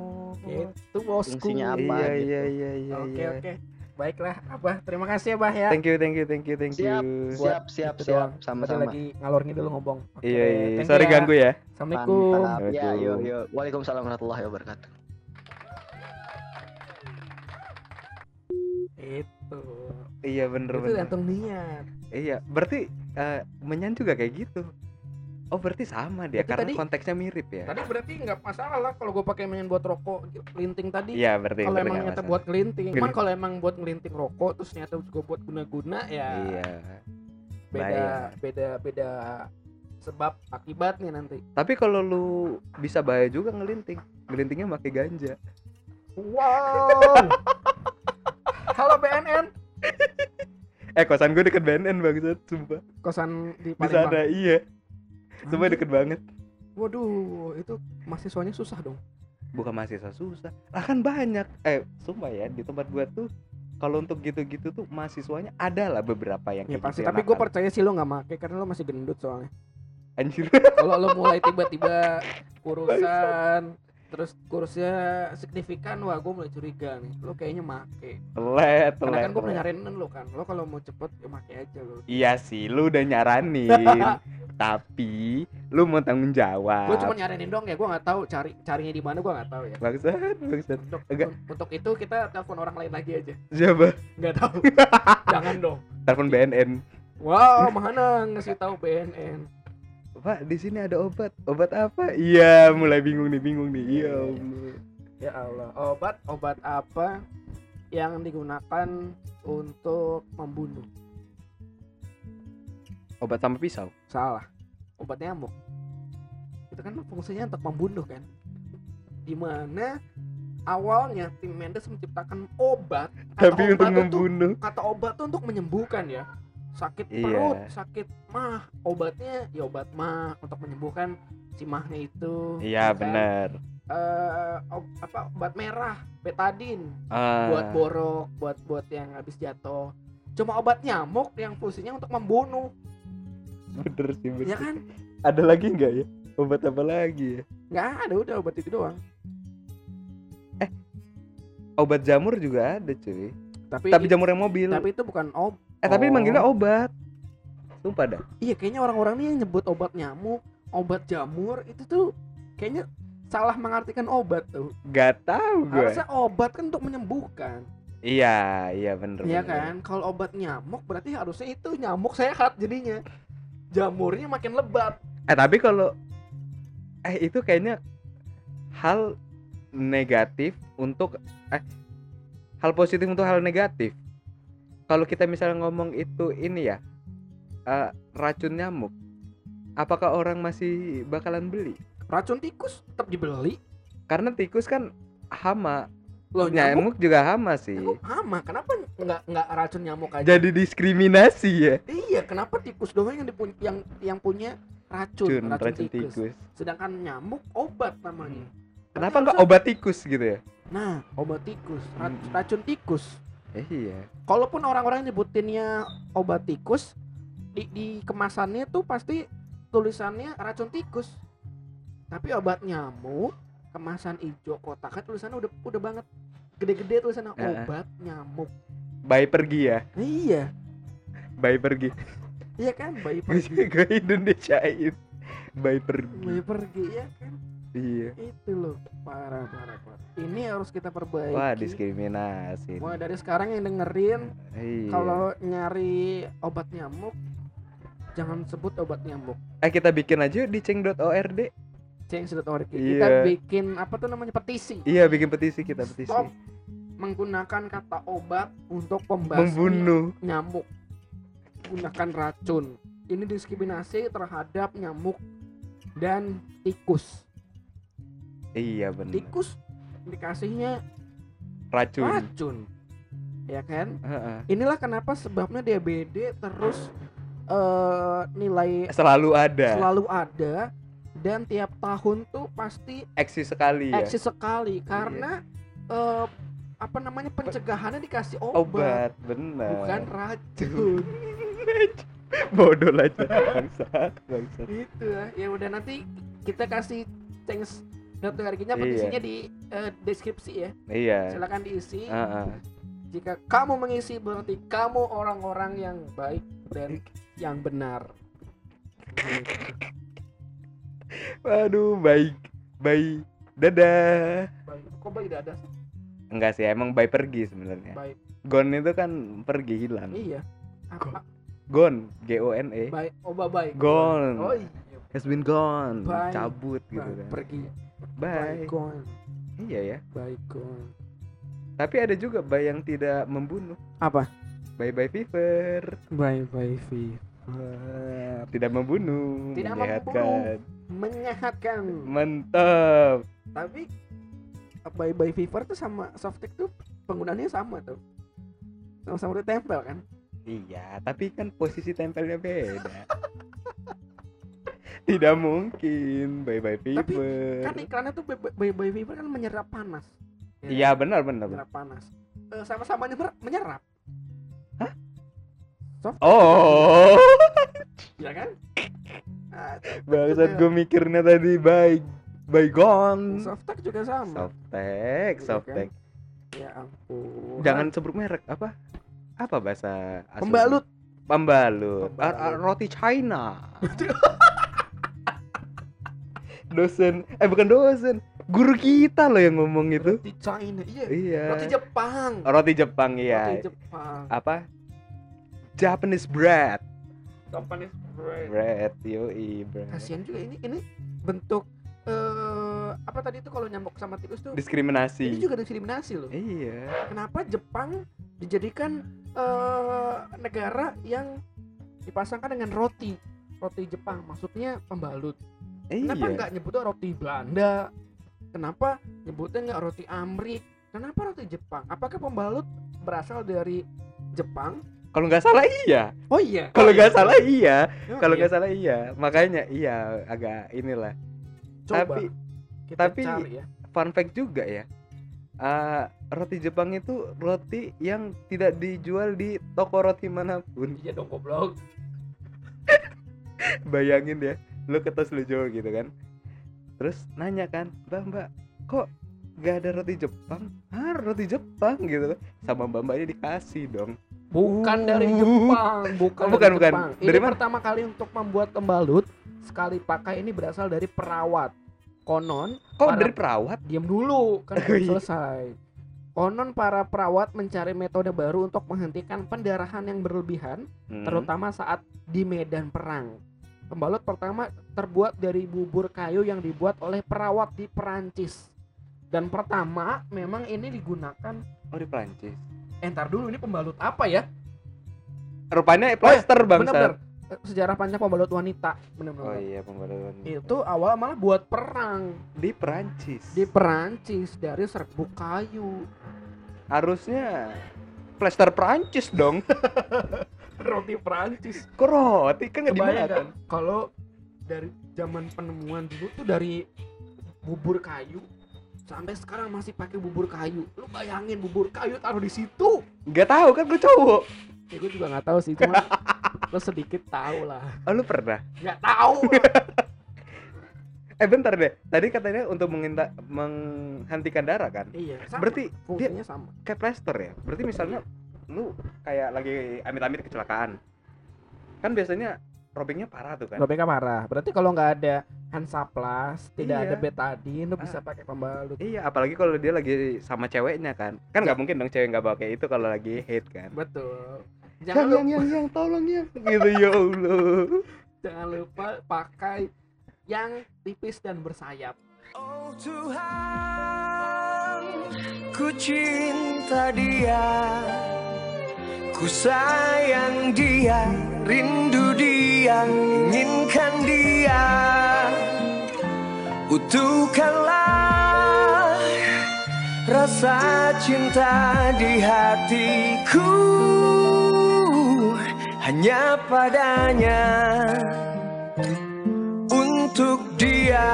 Speaker 1: itu bosku
Speaker 3: Fungsinya apa?
Speaker 2: iya
Speaker 3: gitu.
Speaker 2: iya iya iya
Speaker 1: oke
Speaker 2: iya.
Speaker 1: oke baiklah abah terima kasih ya bah ya
Speaker 2: thank you thank you thank you thank
Speaker 3: Siap,
Speaker 2: you
Speaker 3: siap, siap, siap.
Speaker 1: Tadi
Speaker 3: Sama-sama.
Speaker 1: lagi ngalor ngidul ngomong Oke,
Speaker 2: iya iya
Speaker 1: thank you
Speaker 2: sorry
Speaker 1: ya.
Speaker 2: ganggu ya
Speaker 1: assalamualaikum.
Speaker 3: Ya, yuk, yuk. Waalaikumsalam warahmatullahi wabarakatuh.
Speaker 1: Itu.
Speaker 2: Iya bener
Speaker 1: itu
Speaker 2: bener.
Speaker 1: gantung niat.
Speaker 2: Iya, berarti eh, menyan juga kayak gitu. Oh, berarti sama dia
Speaker 1: Berarti
Speaker 2: karena
Speaker 1: tadi-
Speaker 2: konteksnya mirip ya.
Speaker 1: Tadi berarti nggak masalah lah kalau gue pakai main buat rokok kelinting tadi.
Speaker 2: Iya, berarti
Speaker 1: kalau emang nyata
Speaker 2: masalah.
Speaker 1: buat ngelinting. Cuman kalau emang buat ngelinting rokok terus nyata juga buat guna-guna ya
Speaker 2: Iya.
Speaker 1: beda
Speaker 2: bahaya.
Speaker 1: beda beda sebab akibatnya nanti.
Speaker 2: Tapi kalau lu bisa bahaya juga ngelinting. Ngelintingnya pakai ganja.
Speaker 1: Wow. [laughs] Halo BNN,
Speaker 2: Eh, kosan gue deket BNN bangsat, sumpah.
Speaker 1: kosan di
Speaker 2: Di
Speaker 1: Palembang.
Speaker 2: sana iya. Sumpah deket banget.
Speaker 1: Waduh, itu mahasiswanya susah dong.
Speaker 2: Bukan mahasiswa susah. Lah kan banyak. Eh, sumpah ya di tempat gua tuh kalau untuk gitu-gitu tuh mahasiswanya ada lah beberapa yang
Speaker 1: Ya pasti,
Speaker 2: gitu
Speaker 1: tapi gue percaya sih lo nggak make karena lo masih gendut soalnya.
Speaker 2: anjir.
Speaker 1: Kalau lo mulai tiba-tiba [laughs] kurusan, terus kurusnya signifikan, wah gue mulai curiga nih. Lo kayaknya make.
Speaker 2: telet,
Speaker 1: Karena kan gue
Speaker 2: telet.
Speaker 1: nyaranin lo kan, lo kalau mau cepet ya make aja lo.
Speaker 2: Iya sih, lu udah nyaranin. [laughs] tapi lu mau tanggung jawab.
Speaker 1: Gue cuma nyaranin dong ya, gue nggak tahu cari carinya di mana gue nggak tahu ya.
Speaker 2: Bangsat, bangsat.
Speaker 1: Untuk,
Speaker 2: Enggak.
Speaker 1: untuk itu kita telepon orang lain lagi aja.
Speaker 2: Siapa?
Speaker 1: Nggak tahu. [laughs] Jangan dong.
Speaker 2: Telepon BNN.
Speaker 1: Wow, mana ngasih tahu BNN.
Speaker 2: Pak, di sini ada obat. Obat apa? Iya, mulai bingung nih, bingung nih. Iya,
Speaker 1: Iya.
Speaker 2: Allah.
Speaker 1: Ya Allah, obat obat apa yang digunakan untuk membunuh?
Speaker 2: Obat sama pisau.
Speaker 1: Salah. Obat nyamuk. Itu kan fungsinya untuk membunuh kan. Di mana awalnya tim Mendes menciptakan obat.
Speaker 2: Tapi untuk
Speaker 1: obat
Speaker 2: membunuh.
Speaker 1: kata obat tuh untuk menyembuhkan ya. Sakit
Speaker 2: Iya.
Speaker 1: perut, sakit mah, obatnya ya obat mah untuk menyembuhkan si mahnya itu.
Speaker 2: Iya,
Speaker 1: kan?
Speaker 2: benar.
Speaker 1: Eh, ob- apa obat merah, betadin
Speaker 2: Ah,
Speaker 1: buat borok, buat buat yang habis jatuh. Cuma obat nyamuk yang fungsinya untuk membunuh,
Speaker 2: bener sih, bener.
Speaker 1: ya kan?
Speaker 2: Ada lagi nggak ya? Obat apa lagi ya?
Speaker 1: Nggak ada udah obat itu doang.
Speaker 2: Obat jamur juga ada, cuy.
Speaker 1: Tapi
Speaker 2: Tapi jamur yang mobil.
Speaker 1: tapi itu bukan obat.
Speaker 2: Eh, tapi
Speaker 1: Oh.
Speaker 2: manggilnya obat. Sumpah dah.
Speaker 1: Iya kayaknya orang-orang nih yang nyebut obat nyamuk, obat jamur itu tuh kayaknya salah mengartikan obat tuh.
Speaker 2: Gak tahu gue.
Speaker 1: Harusnya obat kan untuk menyembuhkan,
Speaker 2: Iya, iya bener.
Speaker 1: ya
Speaker 2: bener.
Speaker 1: kan? Kalau obat nyamuk berarti harusnya itu nyamuk sehat jadinya. Jamurnya makin lebat.
Speaker 2: Eh tapi kalau eh itu kayaknya hal negatif untuk eh hal positif untuk hal negatif. Kalau kita misalnya ngomong itu ini ya eh, racun nyamuk, apakah orang masih bakalan beli?
Speaker 1: Racun tikus tetap dibeli.
Speaker 2: Karena tikus kan hama,
Speaker 1: Loh nyamuk,
Speaker 2: nyamuk juga hama sih.
Speaker 1: nyamuk hama. Kenapa nggak nggak racun nyamuk aja?
Speaker 2: Jadi diskriminasi ya.
Speaker 1: Iya, kenapa tikus doang yang dipun- yang yang punya racun,
Speaker 2: Cun,
Speaker 1: racun,
Speaker 2: racun
Speaker 1: tikus.
Speaker 2: tikus.
Speaker 1: Sedangkan nyamuk obat namanya.
Speaker 2: Kenapa nggak obat tikus gitu ya?
Speaker 1: Nah, obat tikus,
Speaker 2: Hmm.
Speaker 1: racun tikus.
Speaker 2: Eh, iya.
Speaker 1: Kalaupun orang-orang nyebutinnya obat tikus, di, di kemasannya tuh pasti tulisannya racun tikus. Tapi obat nyamuk, kemasan hijau kotaknya tulisannya udah udah banget gede-gede tulisannya
Speaker 2: Heeh.
Speaker 1: obat nyamuk.
Speaker 2: Bayi pergi ya,
Speaker 1: Iya,
Speaker 2: bayi pergi.
Speaker 1: iya kan bayi [laughs] pergi,
Speaker 2: gue Indonesiain bayi pergi
Speaker 1: bayi pergi ya kan.
Speaker 2: Iya
Speaker 1: Itu loh, parah parah parah. Ini harus kita perbaiki.
Speaker 2: wah diskriminasi
Speaker 1: Mulai dari sekarang yang dengerin
Speaker 2: iya
Speaker 1: kalau nyari obat nyamuk jangan sebut obat nyamuk.
Speaker 2: eh kita bikin aja di ceng.ord
Speaker 1: Change.org. Kita
Speaker 2: Iya.
Speaker 1: bikin apa tuh namanya petisi.
Speaker 2: iya bikin petisi kita petisi
Speaker 1: Stop menggunakan kata obat untuk pembasmi
Speaker 2: membunuh
Speaker 1: nyamuk. Gunakan racun. Ini diskriminasi terhadap nyamuk dan tikus.
Speaker 2: Iya benar
Speaker 1: Tikus dikasihnya
Speaker 2: racun.
Speaker 1: racun. Ya kan?
Speaker 2: Heeh.
Speaker 1: Inilah kenapa sebabnya DBD terus eh, nilai
Speaker 2: selalu ada.
Speaker 1: selalu ada dan tiap tahun tuh pasti
Speaker 2: eksis sekali ya?
Speaker 1: eksis sekali karena eh, apa namanya pencegahannya dikasih obat,
Speaker 2: obat benar
Speaker 1: bukan racun. [laughs]
Speaker 2: Bodoh aja bangsat bangsat.
Speaker 1: Gitu ya. Ya udah nanti kita kasih thanks note harinya
Speaker 2: Iya.
Speaker 1: petisinya di eh, deskripsi ya.
Speaker 2: Iya.
Speaker 1: Silakan diisi.
Speaker 2: Heeh.
Speaker 1: jika kamu mengisi berarti kamu orang-orang yang baik dan yang benar.
Speaker 2: Waduh baik. Baik. Dadah.
Speaker 1: Baik. Kok baik dada sih?
Speaker 2: Enggak sih emang baik pergi sebenarnya.
Speaker 1: Baik.
Speaker 2: Gone itu kan pergi hilang.
Speaker 1: Iya. Apa?
Speaker 2: gone G O N E.
Speaker 1: Baik, oh bye bye.
Speaker 2: Gone.
Speaker 1: Oh iya.
Speaker 2: has been gone.
Speaker 1: Bye.
Speaker 2: cabut gitu
Speaker 1: Bye,
Speaker 2: kan.
Speaker 1: Pergi.
Speaker 2: Bye iya ya
Speaker 1: Bye gone.
Speaker 2: tapi ada juga bye yang tidak membunuh
Speaker 1: Apa?
Speaker 2: bye bye fever
Speaker 1: Bye bye fever.
Speaker 2: tidak membunuh
Speaker 1: Tidak
Speaker 2: menyehatkan
Speaker 1: Menyehatkan.
Speaker 2: mantap
Speaker 1: Tapi bye bye fever tuh sama softtek tuh penggunaannya sama tuh. Sama-sama ditempel kan?
Speaker 2: iya tapi kan posisi tempelnya beda [laughs] tidak mungkin bye bye
Speaker 1: Tapi
Speaker 2: fever
Speaker 1: Kan iklannya tuh bye bye, fever kan menyerap panas. Ya,
Speaker 2: iya benar benar benar.
Speaker 1: menyerap panas. Eh, sama-sama menyerap, menyerap.
Speaker 2: Hah?
Speaker 1: Soft,
Speaker 2: oh [laughs]
Speaker 1: ya kan? [laughs] Ah,
Speaker 2: bangsat gue mikirnya tadi bye bye gone
Speaker 1: Softtek juga sama.
Speaker 2: Softek,
Speaker 1: Iya kan?
Speaker 2: softek.
Speaker 1: Ya ampun.
Speaker 2: Jangan sebut merek apa? Apa bahasa aslinya?
Speaker 1: pembalut.
Speaker 2: Pembalut.
Speaker 1: Pembalut.
Speaker 2: Roti China. [laughs] dosen, eh bukan dosen, guru kita loh yang ngomong itu.
Speaker 1: Roti China. Iya.
Speaker 2: Iya.
Speaker 1: Roti Jepang.
Speaker 2: Roti Jepang iya.
Speaker 1: Roti Jepang.
Speaker 2: Apa? Japanese bread.
Speaker 1: Japanese bread.
Speaker 2: Bread, yoi, bread.
Speaker 1: Kasihan juga ini ini bentuk eh apa tadi itu kalau nyamuk sama tikus tuh ini
Speaker 2: Diskriminasi.
Speaker 1: juga diskriminasi loh.
Speaker 2: Iya.
Speaker 1: Kenapa Jepang dijadikan eh negara yang dipasangkan dengan roti roti Jepang maksudnya pembalut kenapa
Speaker 2: Iya.
Speaker 1: nggak nyebutnya roti Belanda kenapa nyebutnya nggak roti Amrik kenapa roti Jepang apakah pembalut berasal dari Jepang
Speaker 2: Kalau nggak salah iya.
Speaker 1: oh iya
Speaker 2: Kalau
Speaker 1: Oh,
Speaker 2: nggak
Speaker 1: iya.
Speaker 2: salah iya. Kalau
Speaker 1: iya?
Speaker 2: nggak salah iya. Makanya iya agak inilah.
Speaker 1: Coba
Speaker 2: Tapi
Speaker 1: kita
Speaker 2: tapi-
Speaker 1: cari ya
Speaker 2: fun fact juga ya. eh, roti Jepang itu roti yang tidak dijual di toko roti mana pun.
Speaker 1: iya dong goblok [laughs]
Speaker 2: Bayangin ya, lu lu jual gitu kan. Terus nanya kan, "Mbak, Mbak, kok gak ada roti Jepang?" "Ah, roti Jepang." gitu. Sama Mbak Mbaknya dikasih dong.
Speaker 1: bukan dari
Speaker 2: Uh.
Speaker 1: Jepang bukan
Speaker 2: Oh, bukan,
Speaker 1: dari
Speaker 2: bukan.
Speaker 1: Jepang. ini
Speaker 2: Dari mana?
Speaker 1: pertama kali untuk membuat pembalut sekali pakai ini berasal dari perawat konon
Speaker 2: Kok
Speaker 1: Para-
Speaker 2: dari perawat?
Speaker 1: diam dulu kan [laughs]
Speaker 2: Oh, iya.
Speaker 1: selesai konon para perawat mencari metode baru untuk menghentikan pendarahan yang berlebihan
Speaker 2: Hmm.
Speaker 1: terutama saat di medan perang pembalut pertama terbuat dari bubur kayu yang dibuat oleh perawat di Perancis dan pertama memang ini digunakan
Speaker 2: Oh, di Prancis.
Speaker 1: eh, ntar dulu ini pembalut apa ya
Speaker 2: Rupanya plaster
Speaker 1: bener-bener
Speaker 2: bangsa.
Speaker 1: Eh, sejarah panjang pembalut wanita
Speaker 2: Oh
Speaker 1: bener-bener
Speaker 2: iya, pembalut
Speaker 1: itu awal malah buat perang
Speaker 2: di Perancis.
Speaker 1: di Perancis dari serbuk kayu
Speaker 2: Harusnya plaster Perancis dong. [laughs]
Speaker 1: roti Perancis
Speaker 2: Kok roti kan nggak dimakan.
Speaker 1: kan kalau dari zaman penemuan dulu tuh dari bubur kayu sampai sekarang masih pakai bubur kayu lu bayangin bubur kayu taruh di situ
Speaker 2: Nggak tahu kan gue cowok.
Speaker 1: ya gue juga nggak tahu sih cuma lo [laughs] sedikit tahu lah
Speaker 2: Oh, lu pernah?
Speaker 1: nggak tahu [laughs]
Speaker 2: Eh bentar deh. Tadi katanya untuk menginta, menghentikan darah kan?
Speaker 1: iya sama.
Speaker 2: Berarti
Speaker 1: fungsinya sama
Speaker 2: kayak plaster ya. Berarti misalnya lu kayak lagi amit-amit kecelakaan. Kan biasanya robeknya parah tuh kan.
Speaker 1: robeknya parah berarti kalau nggak ada Hansaplast tidak
Speaker 2: Iya.
Speaker 1: ada betadine bisa
Speaker 2: Ah.
Speaker 1: pakai pembalut
Speaker 2: Iya, apalagi kalau dia lagi sama ceweknya kan. Kan nggak mungkin dong cewek nggak kayak itu kalau lagi hate kan.
Speaker 1: betul
Speaker 2: Yang
Speaker 1: jangan
Speaker 2: yang
Speaker 1: lupa,
Speaker 2: yang yang tolong yang gitu ya Allah.
Speaker 1: jangan lupa pakai yang tipis dan bersayap
Speaker 4: Oh Tuhan, ku cinta dia, ku sayang dia, rindu dia, inginkan dia. Utuhkanlah rasa cinta di hatiku hanya padanya untuk dia.